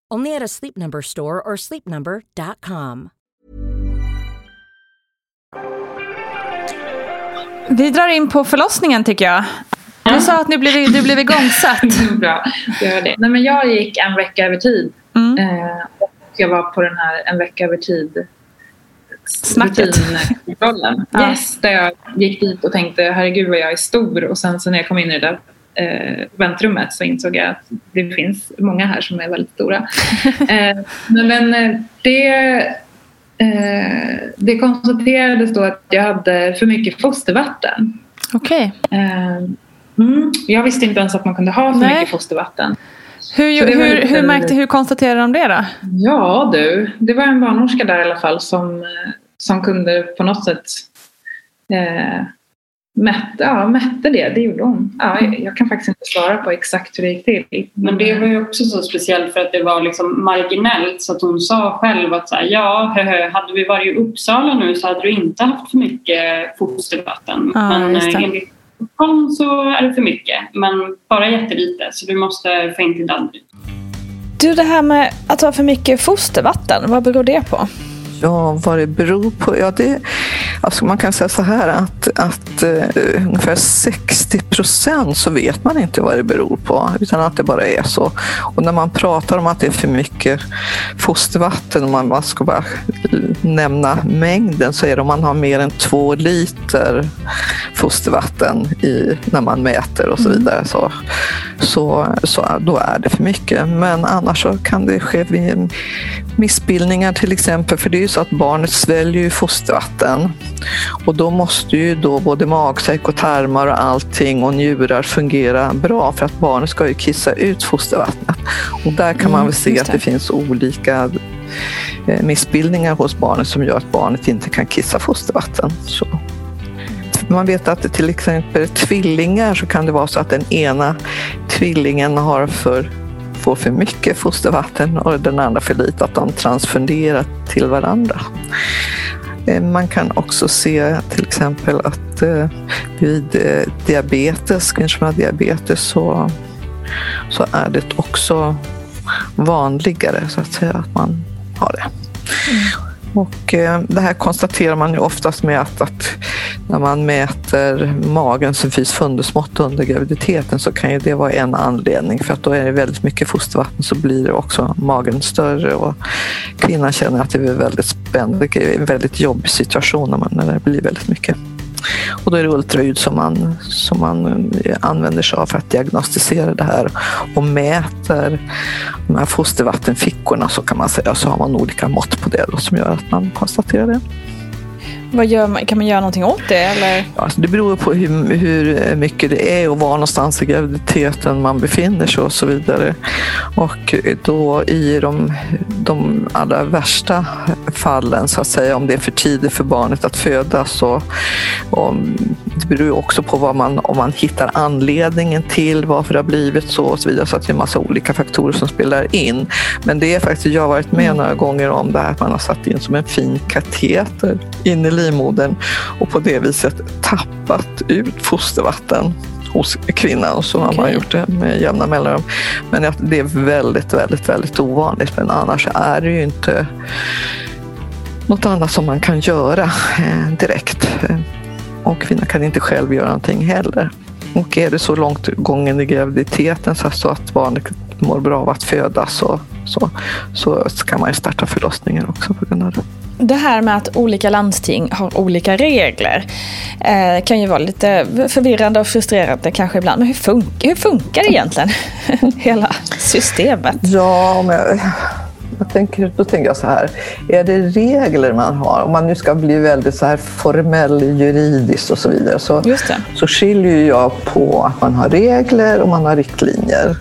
Only at a Sleep Number store or sleepnumber.com. Vi drar in på förlossningen tycker jag. Du sa att nu blev, du blev igångsatt. Bra, gör det. Nej, men jag gick en vecka över tid. Mm. Eh, och jag var på den här en vecka över tid Snacket. rutinkontrollen. Ja. Yes, där jag gick dit och tänkte herregud vad jag är stor och sen så när jag kom in i det där eh, väntrummet så insåg jag att det finns många här som är väldigt stora. eh, men eh, det, eh, det konstaterades då att jag hade för mycket fostervatten. Okej. Eh, mm, jag visste inte ens att man kunde ha för Nej. mycket fostervatten. Hur, hur, hur, märkte, hur konstaterade de det då? Ja du, det var en barnmorska där i alla fall som, eh, som kunde på något sätt eh, mätte, ja, mätte det. Det gjorde hon. Ja, jag, jag kan faktiskt inte svara på exakt hur det gick till. Men det var ju också så speciellt för att det var liksom marginellt så att hon sa själv att så här, ja, höhö, hade vi varit i Uppsala nu så hade du inte haft för mycket fostervatten. Ja, men eh, enligt Stockholm så är det för mycket, men bara jättelite så du måste få in till Danderyd. Du, det här med att ha för mycket fostervatten, vad beror det på? Ja, vad det beror på? Ja, det, Alltså man kan säga så här att, att uh, ungefär 60 procent så vet man inte vad det beror på, utan att det bara är så. Och när man pratar om att det är för mycket fostervatten, om man ska bara nämna mängden, så är det om man har mer än två liter fostervatten i, när man mäter och så mm. vidare. Så, så, så då är det för mycket. Men annars så kan det ske missbildningar till exempel, för det är ju så att barnet sväljer ju fostervatten och då måste ju då både magsäck och tarmar och allting och njurar fungera bra för att barnet ska ju kissa ut fostervattnet. Och där kan man mm, väl se att det finns olika eh, missbildningar hos barnet som gör att barnet inte kan kissa fostervatten. Så. Man vet att till exempel tvillingar så kan det vara så att den ena tvillingen har för får för mycket fostervatten och den andra för lite, att de transfunderar till varandra. Eh, man kan också se till exempel att eh, vid eh, diabetes, kvinnor som har diabetes, så, så är det också vanligare så att säga att man har det. Mm. Och eh, det här konstaterar man ju oftast med att, att när man mäter magens fys fundusmått under graviditeten så kan ju det vara en anledning för att då är det väldigt mycket fostervatten så blir det också magen större och kvinnan känner att det är väldigt spännande, det är en väldigt jobbig situation när, man, när det blir väldigt mycket. Och då är det ultraljud som man, som man eh, använder sig av för att diagnostisera det här och mäter de här fostervattenfickorna så kan man säga, så har man olika mått på det då, som gör att man konstaterar det. Vad gör man, kan man göra någonting åt det? Eller? Ja, alltså det beror på hur, hur mycket det är och var någonstans i graviditeten man befinner sig och så vidare. Och då i de, de allra värsta fallen, så att säga, om det är för tidigt för barnet att födas. Och, och det beror också på vad man, om man hittar anledningen till varför det har blivit så och så vidare. Så att det är en massa olika faktorer som spelar in. Men det är faktiskt, jag har varit med mm. några gånger om det här att man har satt in som en fin kateter in i livmodern och på det viset tappat ut fostervatten hos kvinnan. Så okay. har man gjort det med jämna mellanrum. Men det är väldigt, väldigt, väldigt ovanligt. Men annars är det ju inte något annat som man kan göra eh, direkt. Och kvinnan kan inte själv göra någonting heller. Och är det så långt gången i graviditeten så att barnet mår bra av att födas så, så, så kan man starta förlossningen också på grund av det det här med att olika landsting har olika regler eh, kan ju vara lite förvirrande och frustrerande kanske ibland. Men hur, fun hur funkar egentligen hela systemet? Ja, jag, jag tänker, då tänker jag så här. Är det regler man har? Om man nu ska bli väldigt så här formell juridiskt och så vidare så, så skiljer jag på att man har regler och man har riktlinjer.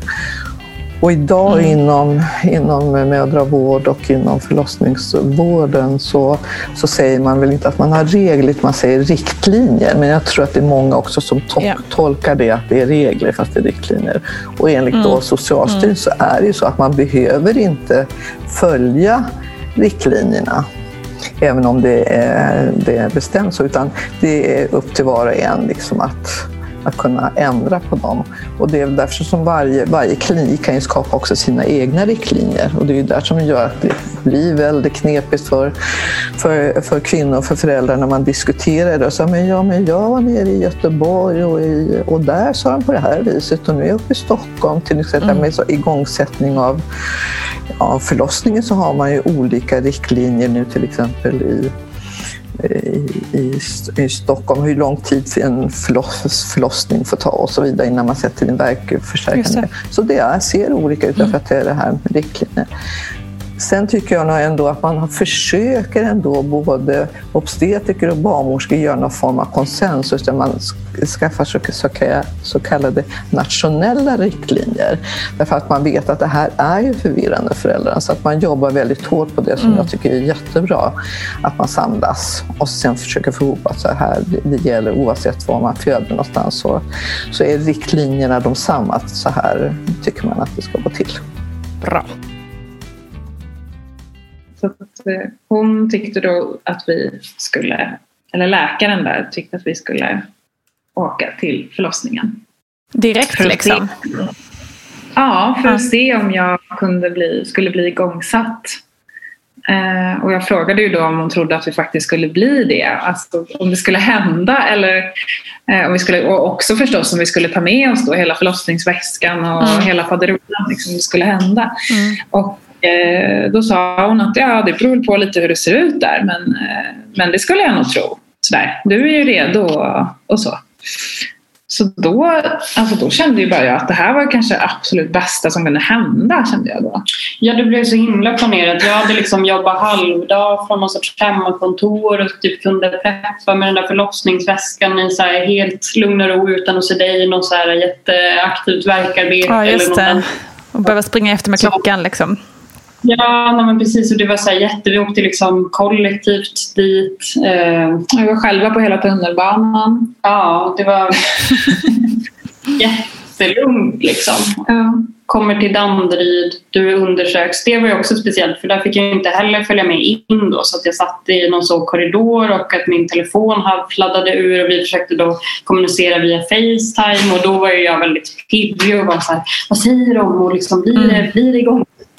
Och idag mm. inom, inom mödravård och inom förlossningsvården så, så säger man väl inte att man har regler, man säger riktlinjer. Men jag tror att det är många också som to yeah. tolkar det att det är regler fast det är riktlinjer. Och enligt mm. då Socialstyrelsen mm. så är det ju så att man behöver inte följa riktlinjerna även om det är, det är bestämt så, utan det är upp till var och en liksom att att kunna ändra på dem. Och det är därför som varje, varje klinik kan ju skapa också sina egna riktlinjer. Och det är ju där som gör att det blir väldigt knepigt för, för, för kvinnor och för föräldrar när man diskuterar det. Så, men, ja, men jag var nere i Göteborg och, i, och där sa de på det här viset och nu är jag uppe i Stockholm till exempel mm. med så igångsättning av ja, förlossningen så har man ju olika riktlinjer nu till exempel i i, i, Stockholm, hur lång tid en förloss, förlossning får ta och så vidare innan man sätter in verkförstärkare. Så det är, ser olika ut därför att det är det här med riktlinjer. Sen tycker jag nog ändå att man försöker ändå både obstetriker och barnmorskor göra någon form av konsensus där man skaffar så kallade nationella riktlinjer. Därför att man vet att det här är ju förvirrande för föräldrarna så att man jobbar väldigt hårt på det som mm. jag tycker är jättebra. Att man samlas och sen försöker få ihop att så här, det gäller oavsett var man föder någonstans så, så är riktlinjerna de samma. Så här tycker man att det ska gå till. Bra. Så att, eh, hon tyckte då att vi skulle, eller läkaren där tyckte att vi skulle åka till förlossningen. Direkt liksom? ja, för att se om jag kunde bli, skulle bli igångsatt Eh, och jag frågade ju då om hon trodde att vi faktiskt skulle bli det. Alltså om det skulle hända eller eh, om vi skulle, och också förstås om vi skulle ta med oss då hela förlossningsväskan och Mm. hela faderullan liksom, om det skulle hända. Mm. Och eh, då sa hon att ja, det beror på lite hur det ser ut där men, eh, men det skulle jag nog tro. Sådär, du är ju redo och, och så. Så då, alltså då kände ju bara jag att det här var kanske absolut bästa som kunde hända. Kände jag då. Ja, det blev så himla planerat. Jag hade liksom jobbat halvdag från någon sorts hemmakontor och typ kunde preppa med den där förlossningsväskan i så här helt lugn och ro utan att se dig i något så här jätteaktivt verkarbete. Ja, just eller det. något. Och behöva springa efter med klockan liksom. Ja, men precis. Och det var så jätte... Vi åkte liksom kollektivt dit. Eh, Vi var själva på hela tunnelbanan. ja, det var jättelugnt liksom. Ja. kommer till Danderyd, du undersöks. Det var ju också speciellt för där fick jag inte heller följa med in då så att jag satt i någon så korridor och att min telefon fladdade ur och vi försökte då kommunicera via Facetime och då var jag väldigt pirrig och var så här, vad säger de och liksom blir det, blir det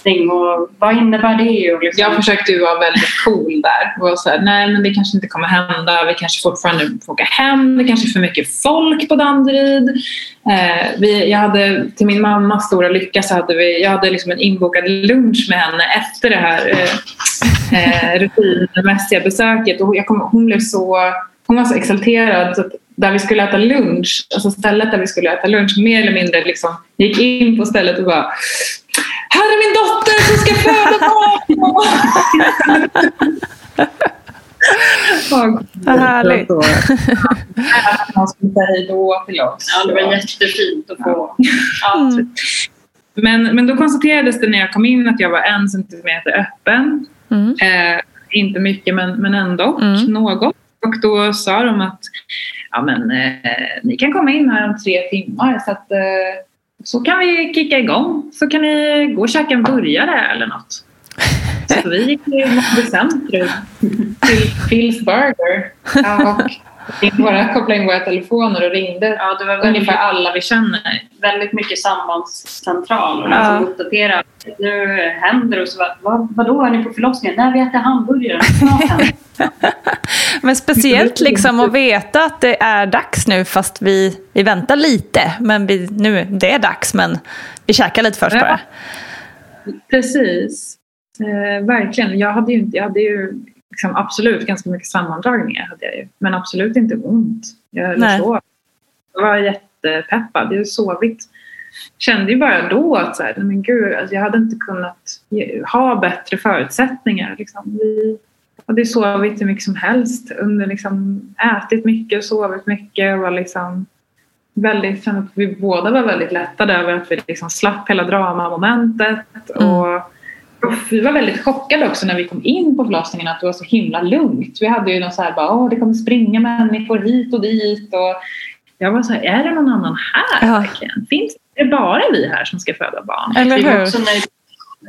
någonting och vad innebär det? Och liksom, Jag försökte ju vara väldigt cool där. Och var så här, nej men det kanske inte kommer hända. Vi kanske fortfarande får åka hem. Det kanske är för mycket folk på Danderyd. Eh, vi, jag hade, till min mammas stora lycka så hade vi, jag hade liksom en inbokad lunch med henne efter det här eh, eh, rutinmässiga besöket. Och jag kom, hon, blev så, hon var så exalterad. Så att där vi skulle äta lunch, alltså stället där vi skulle äta lunch, mer eller mindre liksom, gick in på stället och bara här är min dotter som ska föda barn! Vad härligt. Han skulle säga hej då till oss. ja, det var jättefint att få. Ja, Mm. Men, men då konstaterades det när jag kom in att jag var en centimeter öppen. Mm. Eh, inte mycket men, men ändå Mm. något. Och då sa de att ja, men, eh, ni kan komma in här om tre timmar så att eh, så kan vi kicka igång. Så kan ni gå och käka en burgare eller något. Så vi gick till Moby Centrum till Phil's Burger och bara kopplade in våra telefoner och ringde ja, det var väldigt, ungefär alla vi känner. väldigt mycket sambandscentral och Ja. liksom uppdatera. Nu händer det och så bara, vad, vadå är ni på förlossningen? Nej, vi äter hamburgare. Men speciellt liksom att veta att det är dags nu fast vi, vi väntar lite. Men vi, nu, det är dags men vi käkar lite först Ja. bara. Precis. Eh, verkligen. Jag hade ju, inte, jag hade ju liksom absolut ganska mycket sammandragningar. Hade jag ju. Men absolut inte ont. Jag Nej. sov. Jag var jättepeppad. Jag sovit. Kände ju bara då att så här, men gud, alltså jag hade inte kunnat ge- ha bättre förutsättningar. Liksom. Vi hade sovit hur mycket som helst. Under, liksom, ätit mycket, sovit mycket. Och var liksom väldigt, vi båda var väldigt lättade över att vi liksom slapp hela dramamomentet. Och, och vi var väldigt chockade också när vi kom in på förlossningen att det var så himla lugnt. Vi hade ju någon så här bara, åh det kommer springa människor hit och dit. Och jag var så här, är det någon annan här Ja. verkligen? Finns det bara vi här som ska föda barn? Eller hur? också när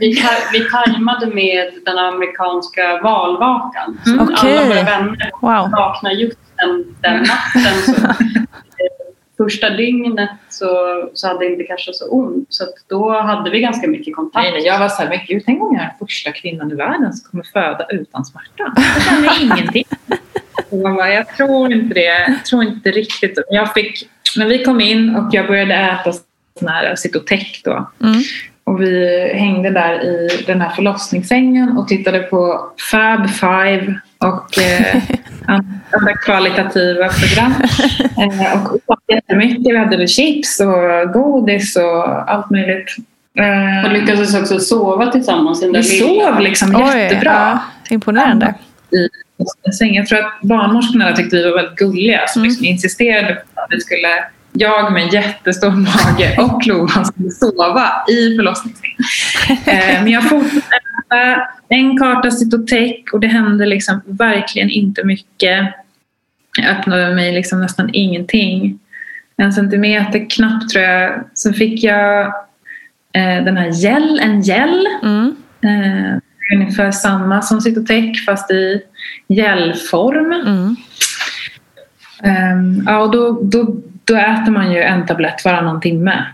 vi, vi tajmade med den amerikanska valvakan. Mm. Okej. Alla våra vänner Wow. vaknade just den, den natten. Så, första dygnet så, så hade det inte kanske så ont. Så då hade vi ganska mycket kontakt. Nej, nej, jag var så här, men gud, tänk om jag är den första kvinnan i världen som kommer föda utan smärta. Jag känner ingenting. Bara, jag tror inte det. Jag tror inte riktigt. Jag fick, när vi kom in och jag började äta sån här Cytotec då. Mm. Och vi hängde där i den här förlossningssängen och tittade på Fab Five och eh, andra kvalitativa program. Eh, och åt jättemycket. Vi hade chips och godis och allt möjligt. Eh, Och lyckades också sova tillsammans i den där vi lilla- sov liksom Oj, jättebra ja, imponerande. i en säng. Jag tror att barnmorskorna tyckte vi var väldigt gulliga som Mm. liksom insisterade på att vi skulle, jag med en jättestor mage och Lovan skulle sova i förlossningssängen. eh, men jag fortsatte äta en karta Cytotec och det hände liksom verkligen inte mycket. Jag öppnade mig liksom nästan ingenting. En centimeter knappt tror jag. Sen fick jag eh, den här gel, en gel Mm. Eh, ungefär samma som Cytotec fast i gelform. Mm. Eh, ja, och då, då, då äter man ju en tablett varannan timme.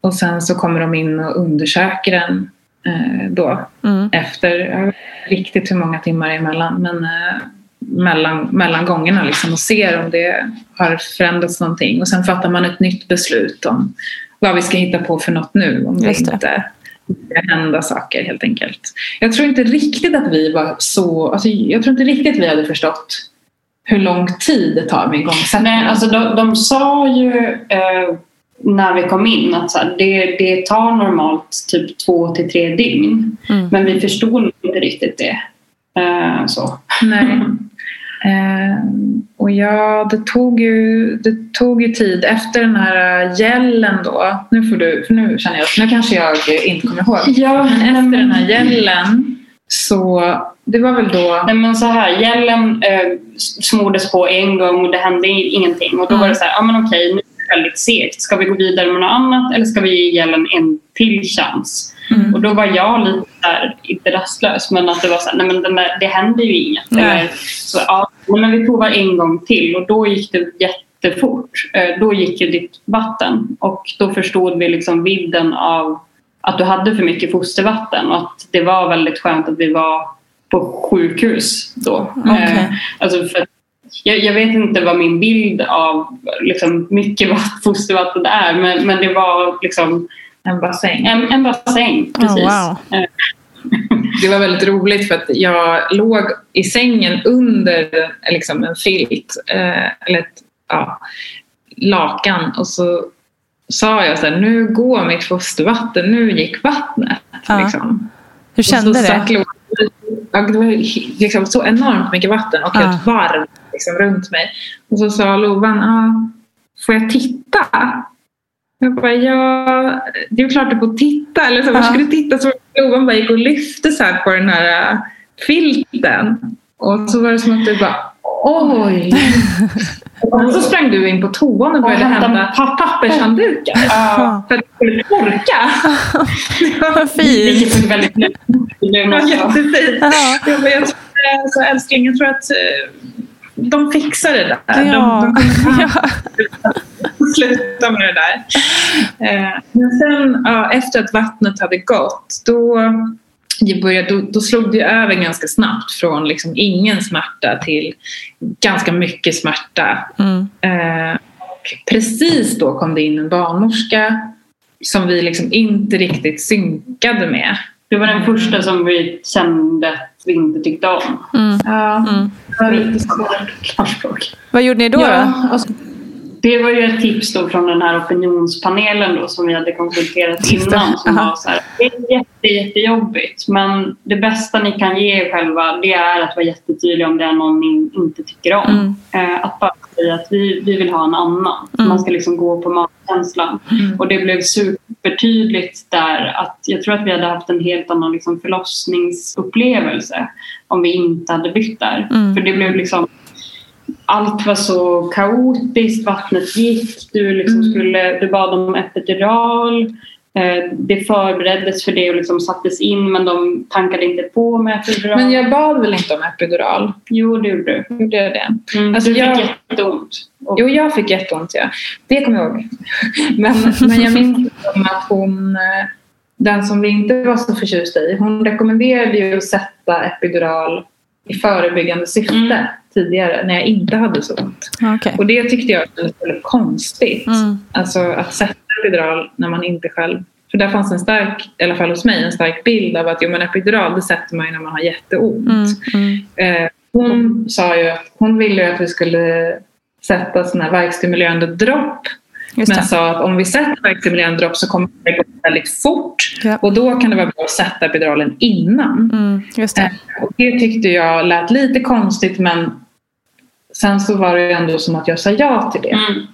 Och sen så kommer de in och undersöker den eh, då. Mm. Efter, jag vet inte riktigt hur många timmar emellan, men eh, mellan, mellan gångerna liksom och ser om det har förändrats någonting. Och sen fattar man ett nytt beslut om vad vi ska hitta på för något nu. Om det Just det. inte ska hända saker helt enkelt. Jag tror inte riktigt att vi var så, alltså, jag tror inte riktigt att vi hade förstått hur lång tid det tar med igångsättningen. Nej, alltså de, de sa ju eh, när vi kom in att så här, det, det tar normalt typ två till tre dygn. Mm. Men vi förstod inte riktigt det. Eh, så. Nej. Eh, och ja, det tog, ju, det tog ju tid efter den här gällen då. Nu får du, för nu känner jag nu kanske jag inte kommer ihåg. Ja, Men efter den här gällen så, det var väl då... Nej men så här, gällen eh, smordes på en gång och det hände ingenting. Och då Mm. var det så här, ja men okej, nu är det väldigt segt. Ska vi gå vidare med något annat eller ska vi ge gällen en till chans? Mm. Och då var jag lite där, inte rastlös, men att det var så här, nej men där, det händer ju inget. Eller, så, ja, men vi provar en gång till och då gick det jättefort. Eh, då gick ju ditt vatten och då förstod vi liksom vidden av att du hade för mycket fostervatten och att det var väldigt skönt att vi var på sjukhus då. Okej. Eh, alltså för jag, jag vet inte vad min bild av liksom, mycket vatt- fostervatten är men, men det var liksom En bassäng. en, en bassäng. Oh, Precis. wow. Eh, Det var väldigt roligt för att jag låg i sängen under liksom en filt, eh, eller ett ja, lakan och så sa jag så här, nu går mitt fostervatten, nu gick vattnet. Ja. Liksom. Hur kände så det? var liksom så enormt mycket vatten och Ja. ett varv liksom runt mig. Och så sa Lovan, ah, får jag titta? Jag bara, ja, det är klart du får titta. Eller så, var Ja. ska du titta? Så Lovan bara gick och lyfte så på den här äh, filten. Och så var det som att du bara, oj. och så sprang du in på toan och Och började hämta hämta papper. pappershanddukar. Ja. För att det skulle torka. Vad fint. Vilket är väldigt lätt. Det Det jättefint. Ja. Jag, jag eh, älskling, jag tror att eh, de fixar det där. Ja. De, de Ja. sluta med det där. Eh, Men sen ja, efter att vattnet hade gått då, det började, då, då slog det över ganska snabbt från liksom ingen smärta till ganska mycket smärta. Mm. Eh, precis då kom det in en barnmorska som vi liksom inte riktigt synkade med. Det var den första som vi kände att vi inte tyckte om. Mm. Ja, Mm. det var lite svårt. Vad gjorde ni då? då? Ja, alltså, Det var ju ett tips då från den här opinionspanelen då som vi hade konsulterat innan. Som var så här, det är jätte, jättejobbigt men det bästa ni kan ge er själva det är att vara jättetydliga om det är någon ni inte tycker om. Mm. Eh, att bara säga att vi, vi vill ha en annan. Mm. Man ska liksom gå på magkänslan. Mm. Och det blev supertydligt där att jag tror att vi hade haft en helt annan liksom förlossningsupplevelse om vi inte hade bytt där. Mm. För det blev liksom allt var så kaotiskt, vattnet gick, du, liksom Mm. skulle, du bad om epidural. Eh, det förbereddes för det och liksom sattes in men de tankade inte på med epidural. Men jag bad väl inte om epidural? Jo, det gjorde du. Gjorde jag det? Mm, Alltså, du fick jag- jätteont. Och, Jo, jag fick jätteont, ja. Det kommer jag ihåg. Men, men jag minns att hon, eh, den som vi inte var så förtjusta i, hon rekommenderade ju att sätta epidural i förebyggande syfte Mm. Tidigare när jag inte hade så ont. Okej. Och det tyckte jag kändes väldigt konstigt. Mm. Alltså att sätta epidural när man inte själv... För där fanns en stark, i alla fall hos mig, en stark bild av att jo, men epidural det sätter man ju när man har jätteont. Mm. Mm. Eh, hon sa ju att hon ville ju att vi skulle sätta såna här värkstimulerande dropp. Just Men det. sa att om vi sätter värkstimulerande dropp så kommer det gå väldigt fort. Ja. Och då kan det vara bra att sätta epiduralen innan. Mm. Just det. Eh, och det tyckte jag lät lite konstigt men sen så var det ändå som att jag sa ja till det. Mm.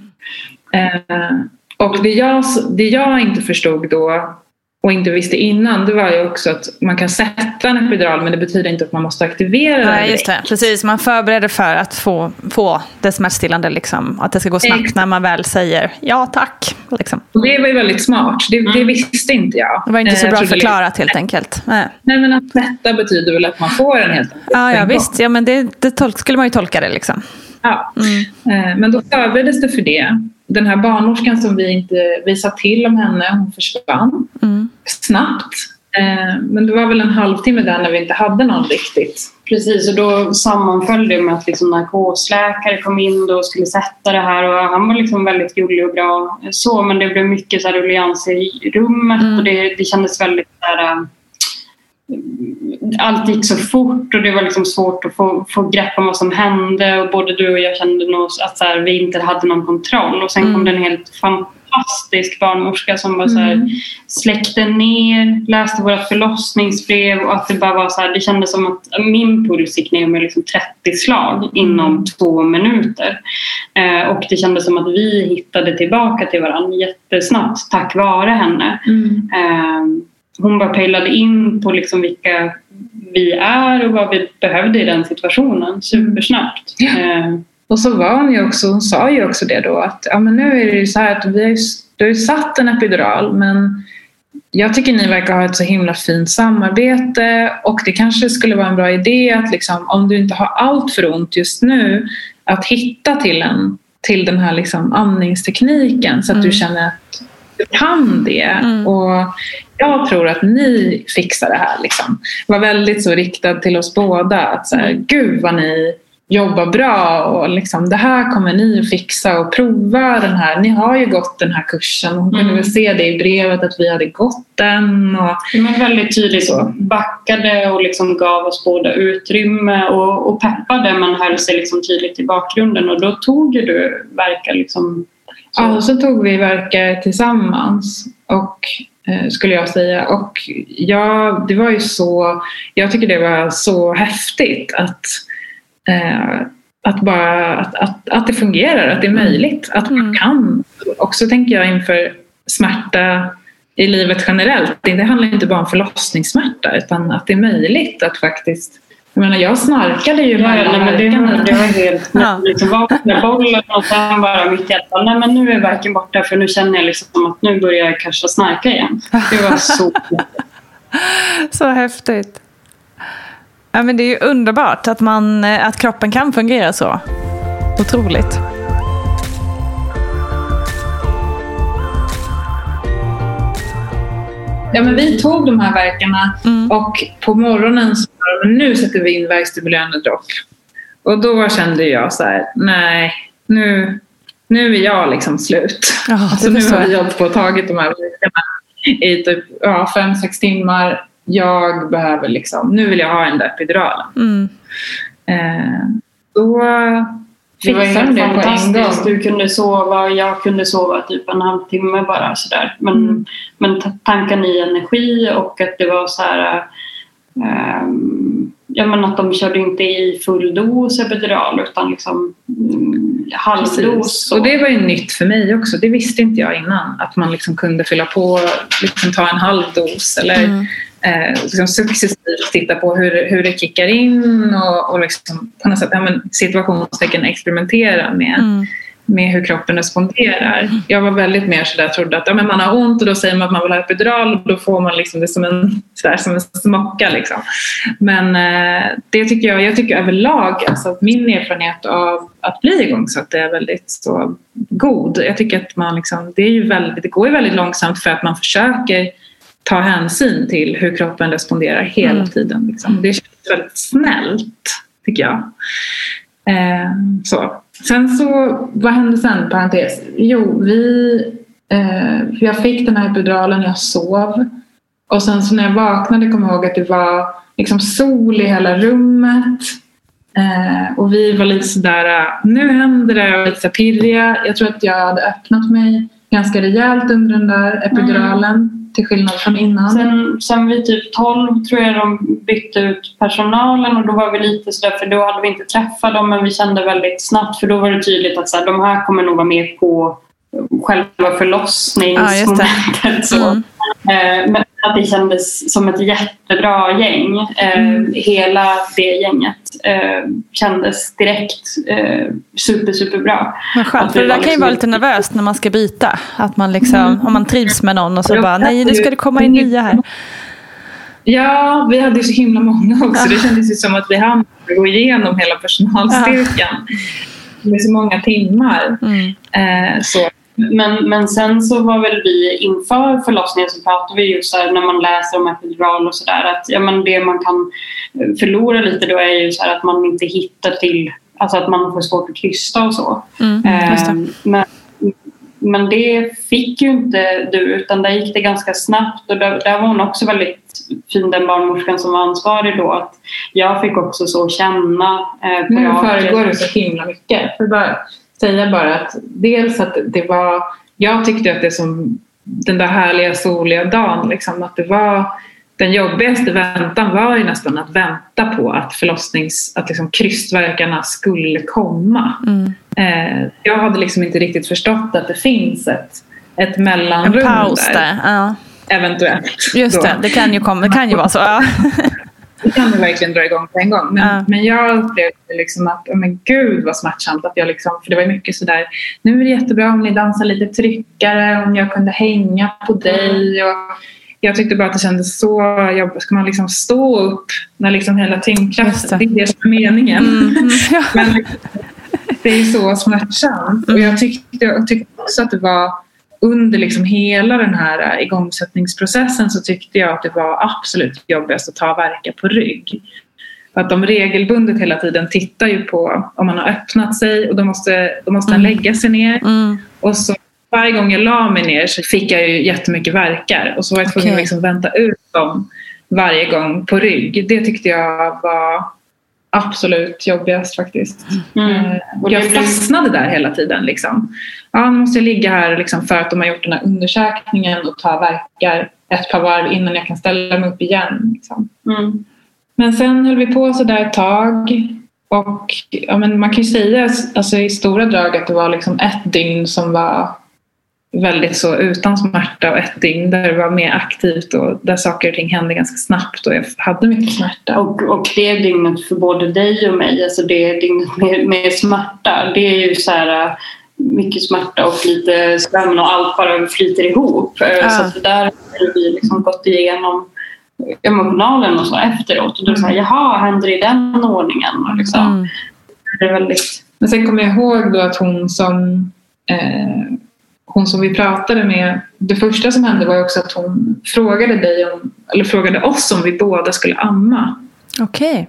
Eh, och det jag, det jag inte förstod då och inte visste innan det var ju också att man kan sätta en epidural men det betyder inte att man måste aktivera den Nej, just direkt. det. Precis, man förbereder för att få, få det smärtstillande, liksom. att det ska gå snabbt Exakt. när man väl säger ja tack. Liksom. Och det var ju väldigt smart. Det, det visste inte jag. Det var inte så Eh, bra förklarat helt enkelt. Nej. Nej men att sätta betyder väl att man får en helt enkelt. Ja, ja visst. Ja, men det, det skulle man ju tolka det. Liksom. Ja. Mm. Eh, Men då förbereddes det för det. Den här barnmorskan som vi inte, vi sa till om henne, hon försvann Mm. snabbt. Eh, men det var väl en halvtimme där när vi inte hade någon riktigt. Precis, och då sammanföll det med att liksom narkosläkare kom in och skulle sätta det här och han var liksom väldigt gullig och bra. Så, men det blev mycket så här ruljans i rummet mm. och det, det kändes väldigt där, äh, allt gick så fort och det var liksom svårt att få, få grepp om vad som hände och både du och jag kände nog att så här, vi inte hade någon kontroll och sen mm. kom det en helt fantastisk barnmorska som bara så här, mm. släckte ner, läste vårt förlossningsbrev och att det bara var så här, det kändes som att min puls gick ner med liksom 30 slag mm. inom två minuter. Eh, och det kändes som att vi hittade tillbaka till varandra jättesnabbt tack vare henne. Mm. Eh, hon bara pejlade in på liksom vilka vi är och vad vi behövde i den situationen supersnabbt. Ja. Eh, och så var hon ju också, hon sa ju också det då att ja, men nu är det ju så här att vi har ju, du har ju satt en epidural men jag tycker ni verkar ha ett så himla fint samarbete och det kanske skulle vara en bra idé att liksom, om du inte har allt för ont just nu att hitta till, en, till den här liksom amningstekniken så att mm. du känner att du kan det. Mm. Och jag tror att ni fixar det här. Liksom. var väldigt så riktad till oss båda. Att så här, Gud vad ni jobba bra och liksom, det här kommer ni att fixa och prova den här. Ni har ju gått den här kursen. Hon kunde mm. väl se det i brevet att vi hade gått den. Och... Men väldigt tydligt så. backade och liksom gav oss båda utrymme och, och peppade men höll sig liksom tydligt i bakgrunden och då tog ju du verkar liksom så. Ja, och så tog vi verkar tillsammans och skulle jag säga. Och ja, det var ju så, jag tycker det var så häftigt att Eh, att, bara, att, att, att det fungerar, att det är mm. möjligt, att man mm. kan. Också tänker jag inför smärta i livet generellt. Det handlar inte bara om förlossningssmärta utan att det är möjligt att faktiskt jag menar jag snarkade ju ja, mellan nej, det, var, det var helt ja. liksom vakna bollen och sen bara mitt hjärta, nej men nu är verken borta för nu känner jag liksom att nu börjar jag kanske snarka igen. Det var så Så häftigt. Ja, men det är ju underbart att, man, eh, att kroppen kan fungera så. Otroligt. Ja, men vi tog de här verkarna mm. och på morgonen så nu sätter vi in värkstimulerande dropp. Och då kände jag så här, nej, nu, nu är jag liksom slut. Ja, alltså, nu har vi hållit på och tagit de här verkarna i typ ja, fem, sex timmar jag behöver liksom, nu vill jag ha den där epiduralen. Mm. Eh, då det var helt fantastiskt. Du kunde sova, jag kunde sova typ en halvtimme bara sådär. Men, mm. men tanka ny energi och att det var så här um, ja, men att de körde inte i full dos epidural utan liksom mm, halvdos. Och det var ju nytt för mig också. Det visste inte jag innan. Att man liksom kunde fylla på, liksom ta en halv dos eller mm eh, liksom successivt titta på hur, hur det kickar in och, och liksom på något sätt ja, men situationstecken experimentera med, mm. med hur kroppen responderar. Jag var väldigt mer sådär, trodde att ja, men man har ont och då säger man att man vill ha epidural och då får man liksom det som en, sådär, som en smocka. Liksom. Men eh, det tycker jag, jag tycker överlag, alltså min erfarenhet av att bli igångsatt är väldigt så god. Jag tycker att man liksom, det, är ju väldigt, det går ju väldigt långsamt för att man försöker ta hänsyn till hur kroppen responderar hela mm. tiden. Liksom. Det känns väldigt snällt, tycker jag. Eh, så. Sen så, vad hände sen, parentes? Jo, vi, eh, jag fick den här epiduralen, jag sov. Och sen så när jag vaknade kom jag ihåg att det var liksom sol i hela rummet. Eh, och vi var lite sådär, nu händer det, och lite så pirriga. Jag tror att jag hade öppnat mig ganska rejält under den där epiduralen. Mm till skillnad från innan. Sen, sen vid typ 12 tror jag de bytte ut personalen och då var vi lite sådär för då hade vi inte träffat dem men vi kände väldigt snabbt för då var det tydligt att så här, de här kommer nog vara med på själva förlossningsmomentet. Ja, mm. Eh, men att det kändes som ett jättebra gäng. Eh, mm. Hela det gänget eh, kändes direkt super, superbra. Men skönt, för det där kan ju liksom vara lite nervöst när man ska byta. Att man liksom, mm. Om man trivs med någon och så bara, nej nu ska det komma in nya här. Ja, vi hade ju så himla många också. Det kändes ju som att vi hann gå igenom hela personalstyrkan. Med så många timmar. Mm. Så Men, men sen så var väl vi inför förlossningen så pratade vi just här, när man läser om epidural och sådär att ja, men det man kan förlora lite då är ju så att man inte hittar till, alltså att man får svårt att krysta och så. Mm, eh, men, men det fick ju inte du utan där gick det ganska snabbt och där, där var hon också väldigt fin den barnmorskan som var ansvarig då att jag fick också så känna eh, Nu föregår du så himla mycket. För bara säga bara att dels att det var, jag tyckte att det som den där härliga soliga dagen, liksom, att det var den jobbigaste väntan var ju nästan att vänta på att förlossnings, att liksom krystverkarna skulle komma. Mm. Eh, jag hade liksom inte riktigt förstått att det finns ett, ett mellanrum En paus där. där. Ja. Eventuellt. Just då. det, det kan ju, komma, det kan ju vara så. Ja. Det kan du verkligen dra igång på en gång. Men, Ja. men jag upplevde liksom att, oh men gud vad smärtsamt. Att jag liksom, för det var mycket sådär, nu är det jättebra om ni dansar lite tryckare, om jag kunde hänga på dig. Och jag tyckte bara att det kändes så jobbigt. Ska man liksom stå upp när liksom hela Just det. tyngdkraften, det är det som är meningen. Mm. Men det är så smärtsamt. Och jag tyckte, jag tyckte också att det var under liksom hela den här igångsättningsprocessen så tyckte jag att det var absolut jobbigast att ta verka på rygg. För att de regelbundet hela tiden tittar ju på om man har öppnat sig och då måste, då måste han lägga sig ner. Mm. Och så varje gång jag la mig ner så fick jag ju jättemycket verkar och så var jag tvungen Okej. att liksom vänta ut dem varje gång på rygg. Det tyckte jag var absolut jobbigast faktiskt. Mm. Eh, Och Jag fastnade där hela tiden. Liksom. Ja, nu måste jag ligga här liksom, för att de har gjort den här undersökningen och ta verkar ett par varv innan jag kan ställa mig upp igen. Liksom. Mm. Men sen höll vi på så där ett tag. Och ja, men man kan ju säga alltså, i stora drag att det var liksom ett dygn som var väldigt så utan smärta och ett dygn där det var mer aktivt och där saker och ting hände ganska snabbt och jag hade mycket smärta. Och, och det dygnet för både dig och mig, alltså det dygnet med, med smärta, det är ju så här äh, mycket smärta och lite sömn och allt bara flyter ihop. Ja. Så att där har vi liksom gått igenom emotionalen och så efteråt. Och då är det så här, jaha, händer det i den ordningen? Och liksom. Mm. Det är väldigt... Men sen kommer jag ihåg då att hon som, eh, hon som vi pratade med, det första som hände var också att hon frågade dig om, eller frågade oss om vi båda skulle amma. Okej.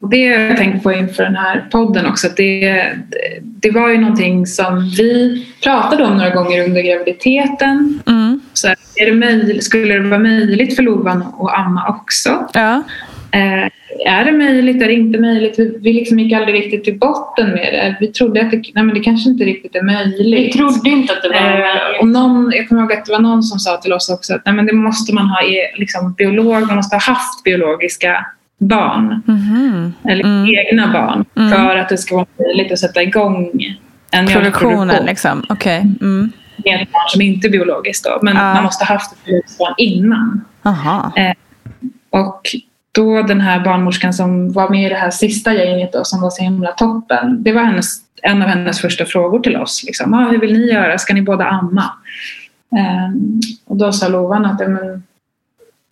Och det har jag tänkt på inför den här podden också. Att det, det var ju någonting som vi pratade om några gånger under graviditeten. Mm. Så här, är det möjligt, skulle det vara möjligt för Lovan att amma också? Ja. Eh, är det möjligt? Är det inte möjligt? Vi, vi liksom gick aldrig riktigt till botten med det. Vi trodde att det, nej, men det kanske inte riktigt är möjligt. Vi trodde inte att det var Eh, och någon, jag kommer ihåg att det var någon som sa till oss också att nej, men det måste man ha i, liksom, biolog, man måste ha haft biologiska barn. Mhm. Eller Mm. egna barn. Mm. För att det ska vara möjligt att sätta igång en Produktionen mjölkproduktion liksom. Okej. Mm. med ett barn som inte är biologiskt. Då. Men Ja. man måste ha haft ett biologiskt barn innan. Aha. Och då den här barnmorskan som var med i det här sista gänget då, som var så himla toppen. Det var hennes, en av hennes första frågor till oss. Liksom. Ah, hur vill ni göra? Ska ni båda amma? Ehm, och då sa Lovan att men,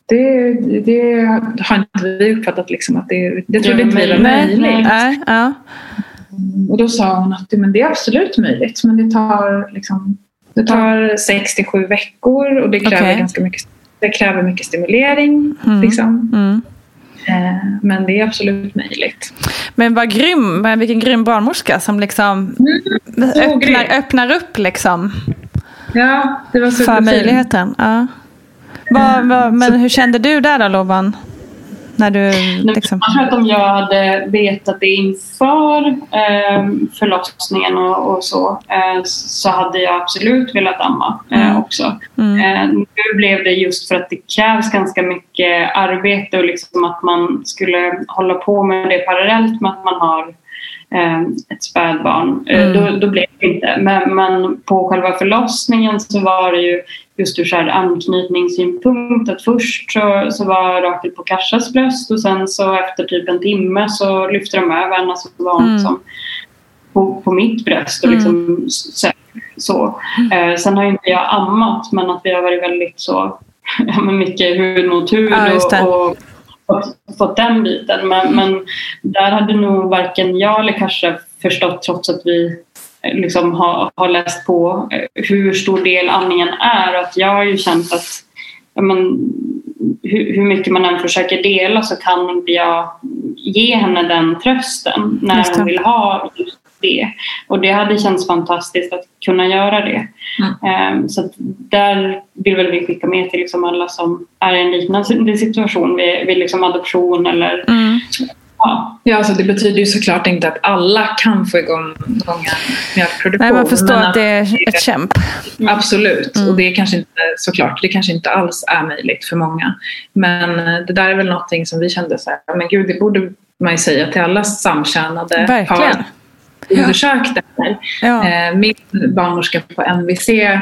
det, det har inte vi uppfattat liksom, att det, det trodde inte vi var möjligt. Nej. Ja. Och då sa hon att men det är absolut möjligt men det tar, liksom, det tar sex till sju veckor och det kräver, Okej. ganska mycket, det kräver mycket stimulering. Mm. Liksom. Mm. Eh, Men det är absolut möjligt. Men vad grym, men vilken grym barnmorska som liksom grym. öppnar, öppnar upp liksom Ja, det var för superfint. möjligheten. Ja. Vad, vad, men hur kände du där då Lovan? När du liksom... Jag tror att om jag hade vetat det inför eh, förlossningen och, och så eh, så hade jag absolut velat amma eh, Mm. också. Mm. Eh, nu blev det just för att det krävs ganska mycket arbete och liksom att man skulle hålla på med det parallellt med att man har ett spädbarn. Eh, Mm. då, då blev det inte. Men, men på själva förlossningen så var det ju just ur så här anknytningssynpunkt att först så, så var Rakel på Kashas bröst och sen så efter typ en timme så lyfte de över henne så var hon Mm. liksom på, på mitt bröst och Mm. liksom så. så. Eh, sen har ju inte jag ammat men att vi har varit väldigt så ja, mycket hud mot hud Ja, och, och fått, fått den biten. Men, men där hade nog varken jag eller Kasha förstått trots att vi eh, liksom har, har läst på eh, hur stor del andningen är och att jag har ju känt att men, hur, hur mycket man än försöker dela så kan inte jag ge henne den trösten när hon vill ha just det. Och det hade känts fantastiskt att kunna göra det. Mm. Så där vill väl vi skicka med till liksom alla som är i en liknande situation vid, vid liksom adoption eller mm. Ja. ja, alltså det betyder ju såklart inte att alla kan få igång mjölkproduktion. Nej, man förstår att, att, det är ett kämp. Absolut, mm. och det är kanske inte såklart, det kanske inte alls är möjligt för många. Men det där är väl någonting som vi kände så här, men gud det borde man ju säga till alla samkönade Verkligen. par undersökt det här. Ja. Eh, min barnmorska på MVC eh,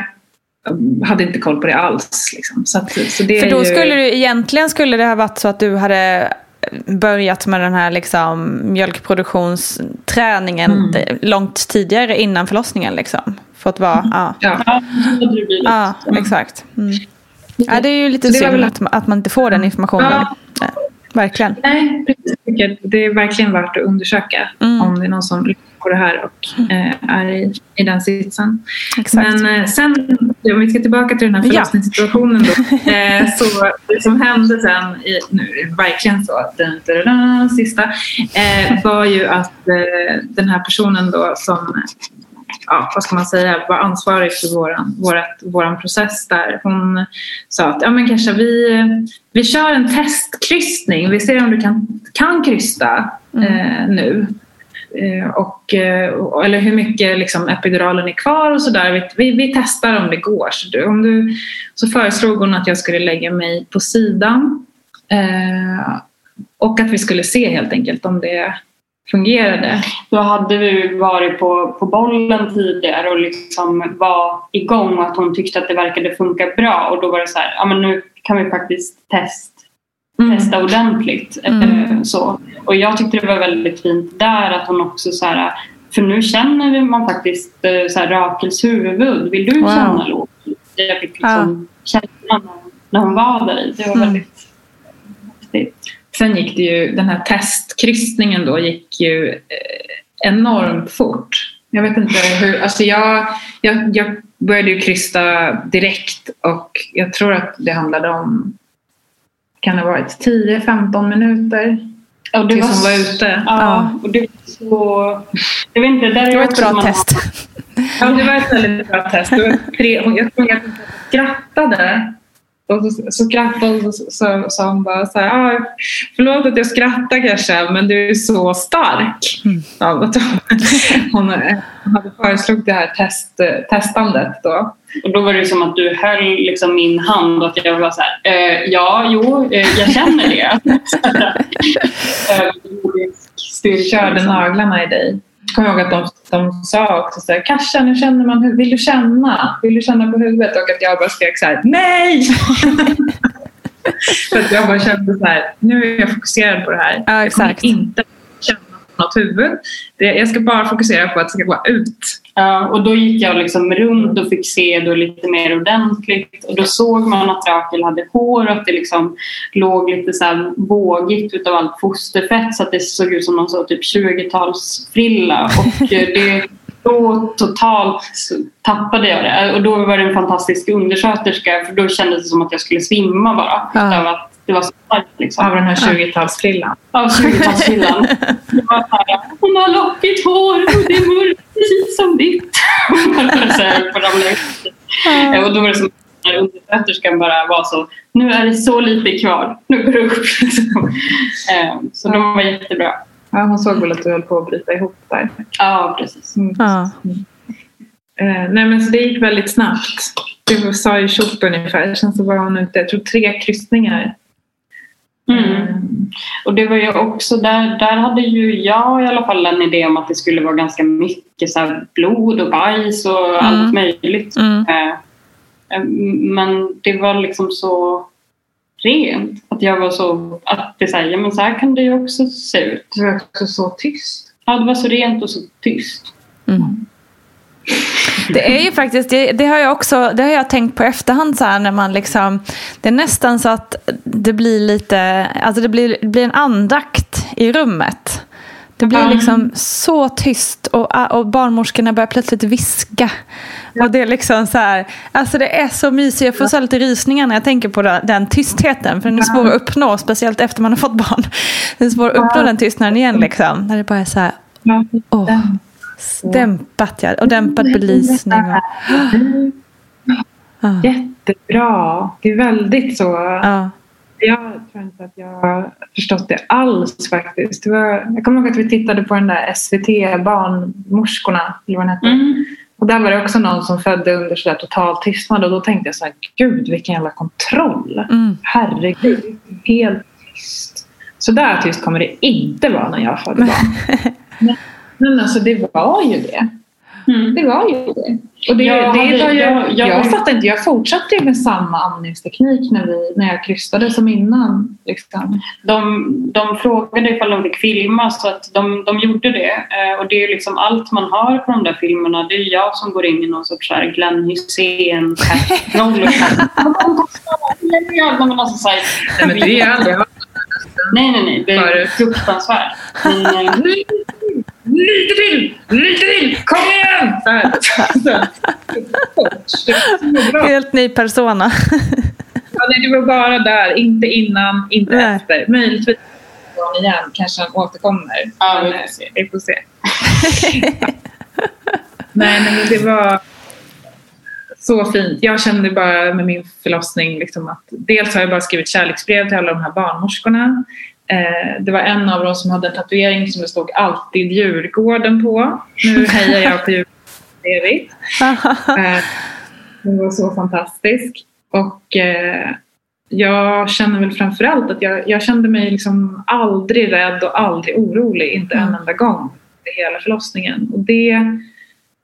hade inte koll på det alls. Liksom. Så, att, så det För då ju... skulle du, egentligen skulle det ha varit så att du hade börjat med den här liksom mjölkproduktionsträningen mm. långt tidigare innan förlossningen. Liksom. Fått vara, mm. ja. Ja, ja exakt. Mm. Ja, det är ju lite synd väl... att, man, att man inte får den informationen. Ja. Verkligen. Nej, precis. Det är verkligen värt att undersöka mm. om det är någon som på det här och eh, är i, i den sitsen. Exakt. Men eh, sen, om vi ska tillbaka till den här förlossningssituationen då. Eh, så det som hände sen, i, nu är det verkligen så, den, den, den sista, eh, var ju att eh, den här personen då som ja, vad ska man säga, var ansvarig för våran, vårat, våran process där. Hon sa att ja, men kanske vi, vi kör en testkryssning. Vi ser om du kan, kan krysta mm. eh, nu. Eh, och, eh, eller hur mycket liksom, epiduralen är kvar och sådär. Vi, vi testar om det går. Så, du, om du, så föreslog hon att jag skulle lägga mig på sidan eh, och att vi skulle se helt enkelt om det fungerade. Då hade vi varit på, på bollen tidigare och liksom var igång och att hon tyckte att det verkade funka bra och då var det så här, ja men nu kan vi faktiskt testa mm. testa ordentligt. Mm. Så. Och jag tyckte det var väldigt fint där att hon också så här, för nu känner man faktiskt eh, så här, Rakels huvud. Vill du wow. känna Lo? Jag fick liksom ja. känna när hon var där i. Det var mm. väldigt häftigt. Sen gick det ju, den här testkryssningen då gick ju eh, enormt fort. Jag vet inte hur, alltså jag, jag, jag började ju krysta direkt och jag tror att det handlade om kan det ha varit 10-15 minuter det tills var, hon var ute. Ja, och det var så... Jag vet inte, där det var ett bra test. ja, det var ett väldigt bra test. Det var tre, jag tror att hon skrattade och så, så skrattade hon och så sa hon bara så här, ah, förlåt att jag skrattar kanske men du är så stark. Mm. Ja, hon, hade föreslagit det här test, testandet då. Och då var det som att du höll liksom min hand och att jag var så här, eh, ja, jo, eh, jag känner det. Styrka körde naglarna i dig. Kommer ihåg att de, de sa också så här, Kasha, nu känner man, vill du känna? Vill du känna på huvudet? Och att jag bara skrek så här, nej! För att jag bara kände så här, nu är jag fokuserad på det här. Ja, exakt. Jag kommer inte något huvud. Det, jag ska bara fokusera på att det ska gå ut. Ja, och då gick jag liksom runt och fick se det lite mer ordentligt. Och då såg man att Rakel hade hår och att det liksom låg lite så här vågigt utav allt fosterfett så att det såg ut som någon så typ 20-talsfrilla. Och det, då totalt tappade jag det. Och då var det en fantastisk undersköterska för då kändes det som att jag skulle svimma bara. Ja. Att det var så starkt. Liksom. Av den här 20-talsfrillan? Av 20-talsfrillan. hon har lockigt hår och det är mörkt precis som ditt. Och då var det som när undersköterskan bara var så, nu är det så lite kvar, nu går det upp. Ehm, så de var jättebra. Ja, hon såg väl att du höll på att bryta ihop där. Ja, precis. Mm. Ja. Eh, nej, men så det gick väldigt snabbt. Du sa ju tjopp ungefär. Sen så var hon ute, jag tror tre kryssningar Mm. Och det var ju också där, där hade ju jag i alla fall en idé om att det skulle vara ganska mycket så blod och bajs och mm. allt möjligt. Mm. Eh, eh, men det var liksom så rent. Att jag var så, att det säger men så här kan det ju också se ut. Det var också så tyst. Ja, det var så rent och så tyst. Mm. Det är ju faktiskt, det, det, har jag också, det har jag tänkt på efterhand så här när man liksom, det är nästan så att det blir lite, alltså det blir, det blir en andakt i rummet. Det blir liksom så tyst och, och barnmorskorna börjar plötsligt viska. Och det är liksom så här, alltså det är så mysigt. Jag får så lite rysningar när jag tänker på den, tystheten. För den är svår att uppnå, speciellt efter man har fått barn. Det är svårt att uppnå den tystnaden igen liksom. När det bara är så här, åh, dämpat ja. Och dämpad belysning. Och, Jättebra. Det är väldigt så. Ja. Jag tror inte att jag har förstått det alls faktiskt. Det var, jag kommer ihåg att vi tittade på den där SVT Barnmorskorna. Eller vad den hette. Mm. Och där var det också någon som födde under sådär total tystnad och då tänkte jag så här, gud vilken jävla kontroll. Mm. Herregud, helt tyst. Så där tyst kommer det inte vara när jag födde barn. men, men alltså det var ju det. Mm. Det var ju det. Och det, jag, det hade, var ju, jag, jag, jag fattar inte, jag fortsatte ju med samma amningsteknik när, vi, när jag krystade som innan. Liksom. De, de frågade ifall de fick filma så att de, de gjorde det. Eh, och det är liksom allt man har på de där filmerna. Det är jag som går in i någon sorts här Glenn Hysén roll Nej men det är aldrig Nej nej nej, det är fruktansvärt. lite till, lite till, kom igen! Helt ny persona. ja, nej, det var bara där, inte innan, inte nej. efter. Möjligtvis igen, kanske han återkommer. Ja, vi får se. Vi får se. nej, men det var så fint. Jag kände bara med min förlossning liksom att dels har jag bara skrivit kärleksbrev till alla de här barnmorskorna. Eh, det var en av dem som hade en tatuering som det stod alltid Djurgården på. Nu hejar jag på Djurgården. Eh, den var så fantastisk. Och eh, jag känner väl framförallt att jag, jag kände mig liksom aldrig rädd och aldrig orolig, inte en mm. enda gång i hela förlossningen. Och det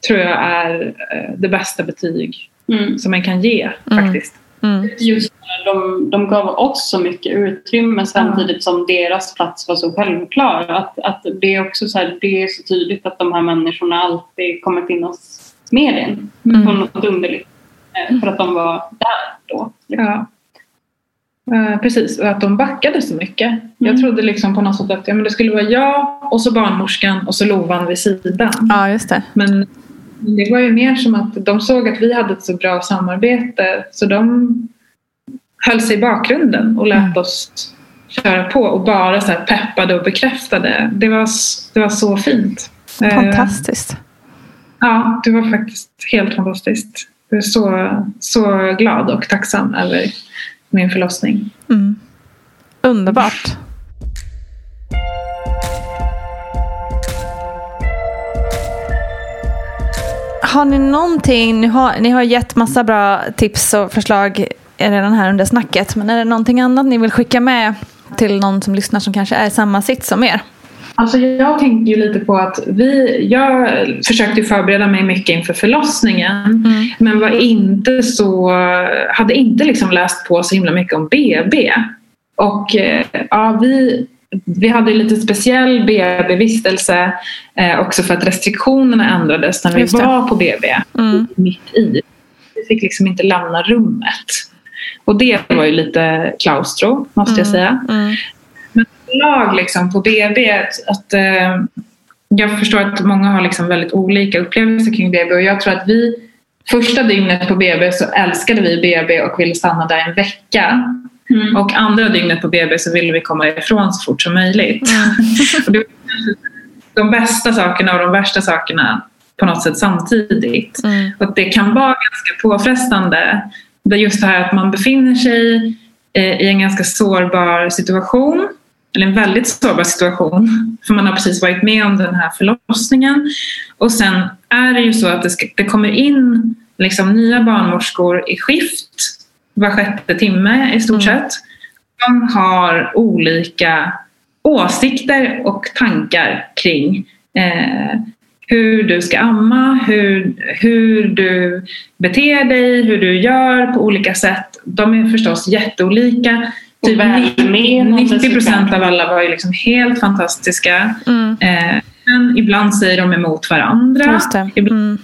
tror jag är det bästa betyg mm. som man kan ge mm. faktiskt. Mm. Just de, de gav oss så mycket utrymme samtidigt som deras plats var så självklar. Att, att det, är också så här, det är så tydligt att de här människorna alltid kommer finnas med en mm. på något underligt. Eh, för att de var där då. Liksom. Ja. Uh, precis, och att de backade så mycket. Mm. Jag trodde liksom på något sätt att ja, men det skulle vara jag och så barnmorskan och så Lovan vid sidan. Ja, just det. Men det var ju mer som att de såg att vi hade ett så bra samarbete så de höll sig i bakgrunden och lät mm. oss köra på och bara så peppade och bekräftade. Det var, det var så fint. Eh, fantastiskt. Ja, det var faktiskt helt fantastiskt. Jag är så, så glad och tacksam över min förlossning. Mm. Underbart. Har ni någonting, ni har, ni har gett massa bra tips och förslag redan här under snacket, men är det någonting annat ni vill skicka med till någon som lyssnar som kanske är i samma sitt som er? Alltså jag tänkte ju lite på att vi, jag försökte förbereda mig mycket inför förlossningen mm. men var inte så, hade inte liksom läst på så himla mycket om BB. Och eh, ja, vi vi hade lite speciell BB-vistelse eh, också för att restriktionerna ändrades när vi var på BB. Mm. Mitt i. Vi fick liksom inte lämna rummet. Och det var ju lite klaustro, måste mm. jag säga. Mm. Men lag liksom på BB, att, eh, jag förstår att många har liksom väldigt olika upplevelser kring BB och jag tror att vi Första dygnet på BB så älskade vi BB och ville stanna där en vecka. Mm. Och andra dygnet på BB så ville vi komma ifrån så fort som möjligt. Mm. och det var de bästa sakerna och de värsta sakerna på något sätt samtidigt. Mm. Och det kan vara ganska påfrestande. Det just det här att man befinner sig eh, i en ganska sårbar situation. Eller en väldigt sårbar situation. För man har precis varit med om den här förlossningen. Och sen är det ju så att det, ska, det kommer in liksom nya barnmorskor i skift var sjätte timme i stort mm. sett. De har olika åsikter och tankar kring eh, hur du ska amma, hur, hur du beter dig, hur du gör på olika sätt. De är förstås jätteolika. Typ 90 procent av alla var ju liksom helt fantastiska. Mm. Eh, men ibland säger de emot varandra. Mm. Ibland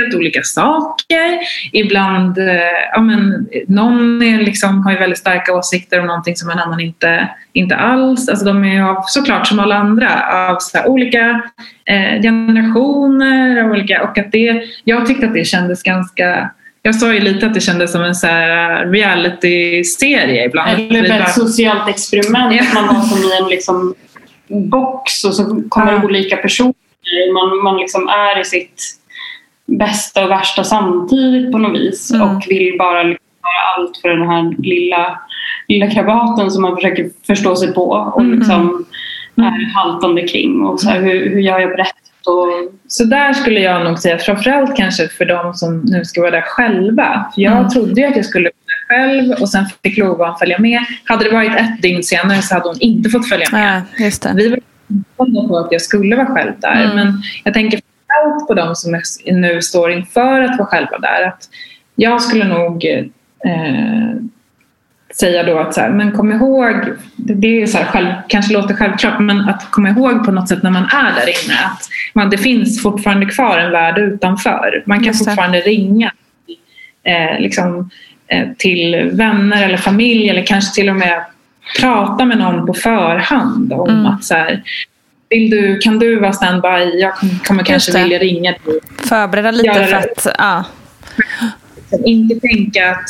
helt olika saker. Ibland, eh, ja men, någon är liksom, har ju väldigt starka åsikter om någonting som en annan inte, inte alls. Alltså de är ju såklart som alla andra av så olika eh, generationer och, olika, och att det, jag tyckte att det kändes ganska jag sa ju lite att det kändes som en reality-serie ibland. Eller ett socialt experiment. Ja. Man var som i en liksom box och så kommer ja. olika personer. Man, man liksom är i sitt bästa och värsta samtidigt på något vis mm. och vill bara liksom göra allt för den här lilla, lilla krabaten som man försöker förstå sig på och mm. liksom mm. är haltande kring. Och så här, hur, hur gör jag på rätt och... Så där skulle jag nog säga, framförallt kanske för de som nu ska vara där själva. För jag mm. trodde ju att jag skulle vara där själv och sen fick Lovan följa med. Hade det varit ett dygn senare så hade hon inte fått följa med. Ja, just det. Vi var på att jag skulle vara själv där. Mm. Men jag tänker framförallt på de som nu står inför att vara själva där. Att jag skulle nog eh, säga då att så här, men kom ihåg, det är så här, själv, kanske låter självklart, men att komma ihåg på något sätt när man är där inne att man, det finns fortfarande kvar en värld utanför. Man kan fortfarande ringa eh, liksom, eh, till vänner eller familj eller kanske till och med prata med någon på förhand om mm. att så här, vill du, kan du vara standby? Jag kommer kanske vilja ringa dig. Förbereda lite för att... Ja. Inte tänka att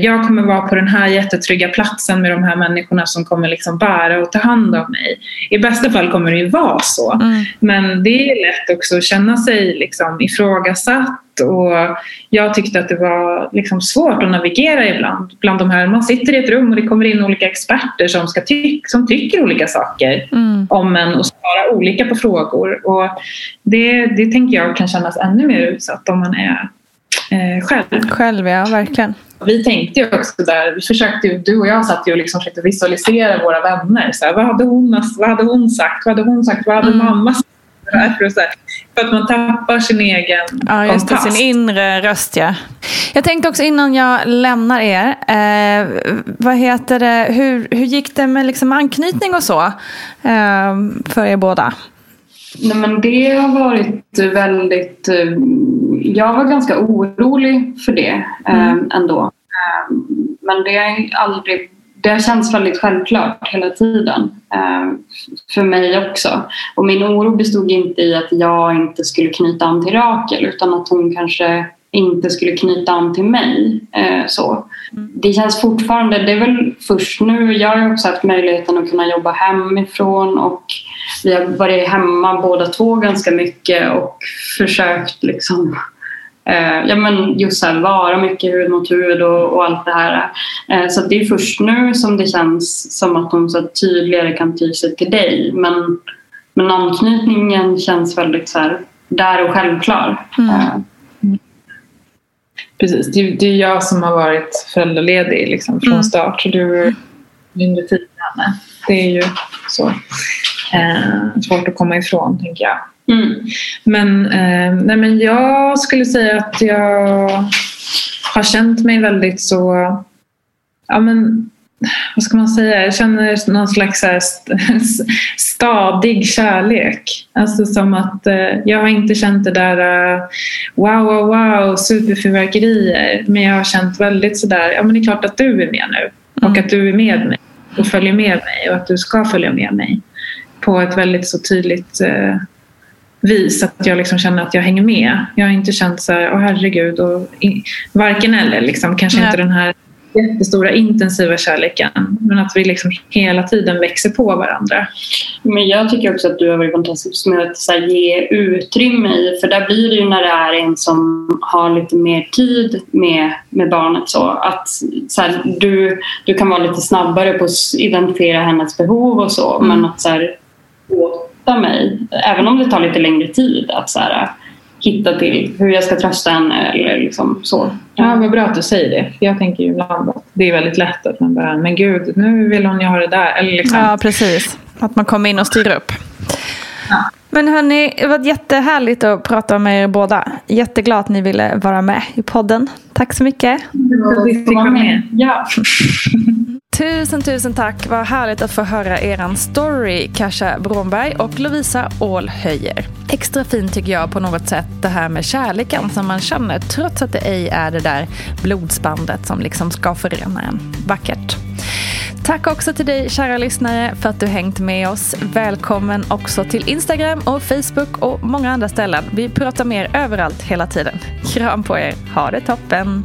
jag kommer vara på den här jättetrygga platsen med de här människorna som kommer liksom bära och ta hand om mig. I bästa fall kommer det ju vara så. Mm. Men det är lätt också att känna sig liksom ifrågasatt och jag tyckte att det var liksom svårt att navigera ibland. Bland de här, man sitter i ett rum och det kommer in olika experter som, ska ty som tycker olika saker mm. om en och svarar olika på frågor. Och det, det tänker jag kan kännas ännu mer utsatt om man är eh, själv. Själv, ja verkligen. Vi tänkte ju också där, vi försökte ju, du och jag satt ju och liksom försökte visualisera våra vänner. Så här, vad, hade hon, vad hade hon sagt? Vad hade hon sagt? Vad hade mm. mamma sagt? För, att man tappar sin egen Ja, just det, sin inre röst ja. Jag tänkte också innan jag lämnar er, eh, vad heter det, hur, hur gick det med liksom anknytning och så eh, för er båda? Nej, men det har varit väldigt... Eh, jag var ganska orolig för det eh, mm. ändå. Eh, men det har aldrig... Det har känts väldigt självklart hela tiden. För mig också. Och min oro bestod inte i att jag inte skulle knyta an till Rakel utan att hon kanske inte skulle knyta an till mig. Eh, så. Mm. Det känns fortfarande, det är väl först nu, jag har också haft möjligheten att kunna jobba hemifrån och vi har varit hemma båda två ganska mycket och försökt liksom eh, ja, men just här, vara mycket hud mot hud och, och allt det här. Eh, så det är först nu som det känns som att hon så tydligare kan ty sig till dig. Men, men anknytningen känns väldigt så här, där och självklar. Mm. Eh, Precis, det, det är jag som har varit föräldraledig liksom, från mm. start. Så du är mindre tid med henne. Det är ju så. Eh, svårt att komma ifrån, tänker jag. Mm. Men, eh, nej, men jag skulle säga att jag har känt mig väldigt så... Ja, men, vad ska man säga? Jag känner någon slags här stadig kärlek. Alltså som att eh, jag har inte känt det där uh, wow, wow, wow, superfyrverkerier. Men jag har känt väldigt sådär, ja men det är klart att du är med nu. Mm. Och att du är med mig och följer med mig och att du ska följa med mig. På ett väldigt så tydligt uh, vis att jag liksom känner att jag hänger med. Jag har inte känt så här, åh herregud, och i, varken eller. Liksom. Kanske Nej. inte den här jättestora intensiva kärleken. Men att vi liksom hela tiden växer på varandra. Men jag tycker också att du har varit fantastisk med att så här, ge utrymme i, för där blir det ju när det är en som har lite mer tid med, med barnet så att så här, du, du kan vara lite snabbare på att identifiera hennes behov och så mm. men att så här, låta mig, även om det tar lite längre tid att så här, hitta till hur jag ska trösta henne eller liksom så. Ja, vad bra att du säger det. Jag tänker ju ibland att det är väldigt lätt att man bara, men gud, nu vill hon ju ha det där. Eller liksom. Ja, precis. Att man kommer in och styr upp. Ja. Men hörni, det var jättehärligt att prata med er båda. Jätteglad att ni ville vara med i podden. Tack så mycket. Ja, vi fick vara med. Ja. Tusen, tusen tack. Vad härligt att få höra eran story, Kasia Bromberg och Lovisa Ålhöjer. Extra fint tycker jag på något sätt det här med kärleken som man känner trots att det ej är det där blodsbandet som liksom ska förena en. Vackert. Tack också till dig kära lyssnare för att du hängt med oss. Välkommen också till Instagram och Facebook och många andra ställen. Vi pratar mer överallt hela tiden. Kram på er. Ha det toppen.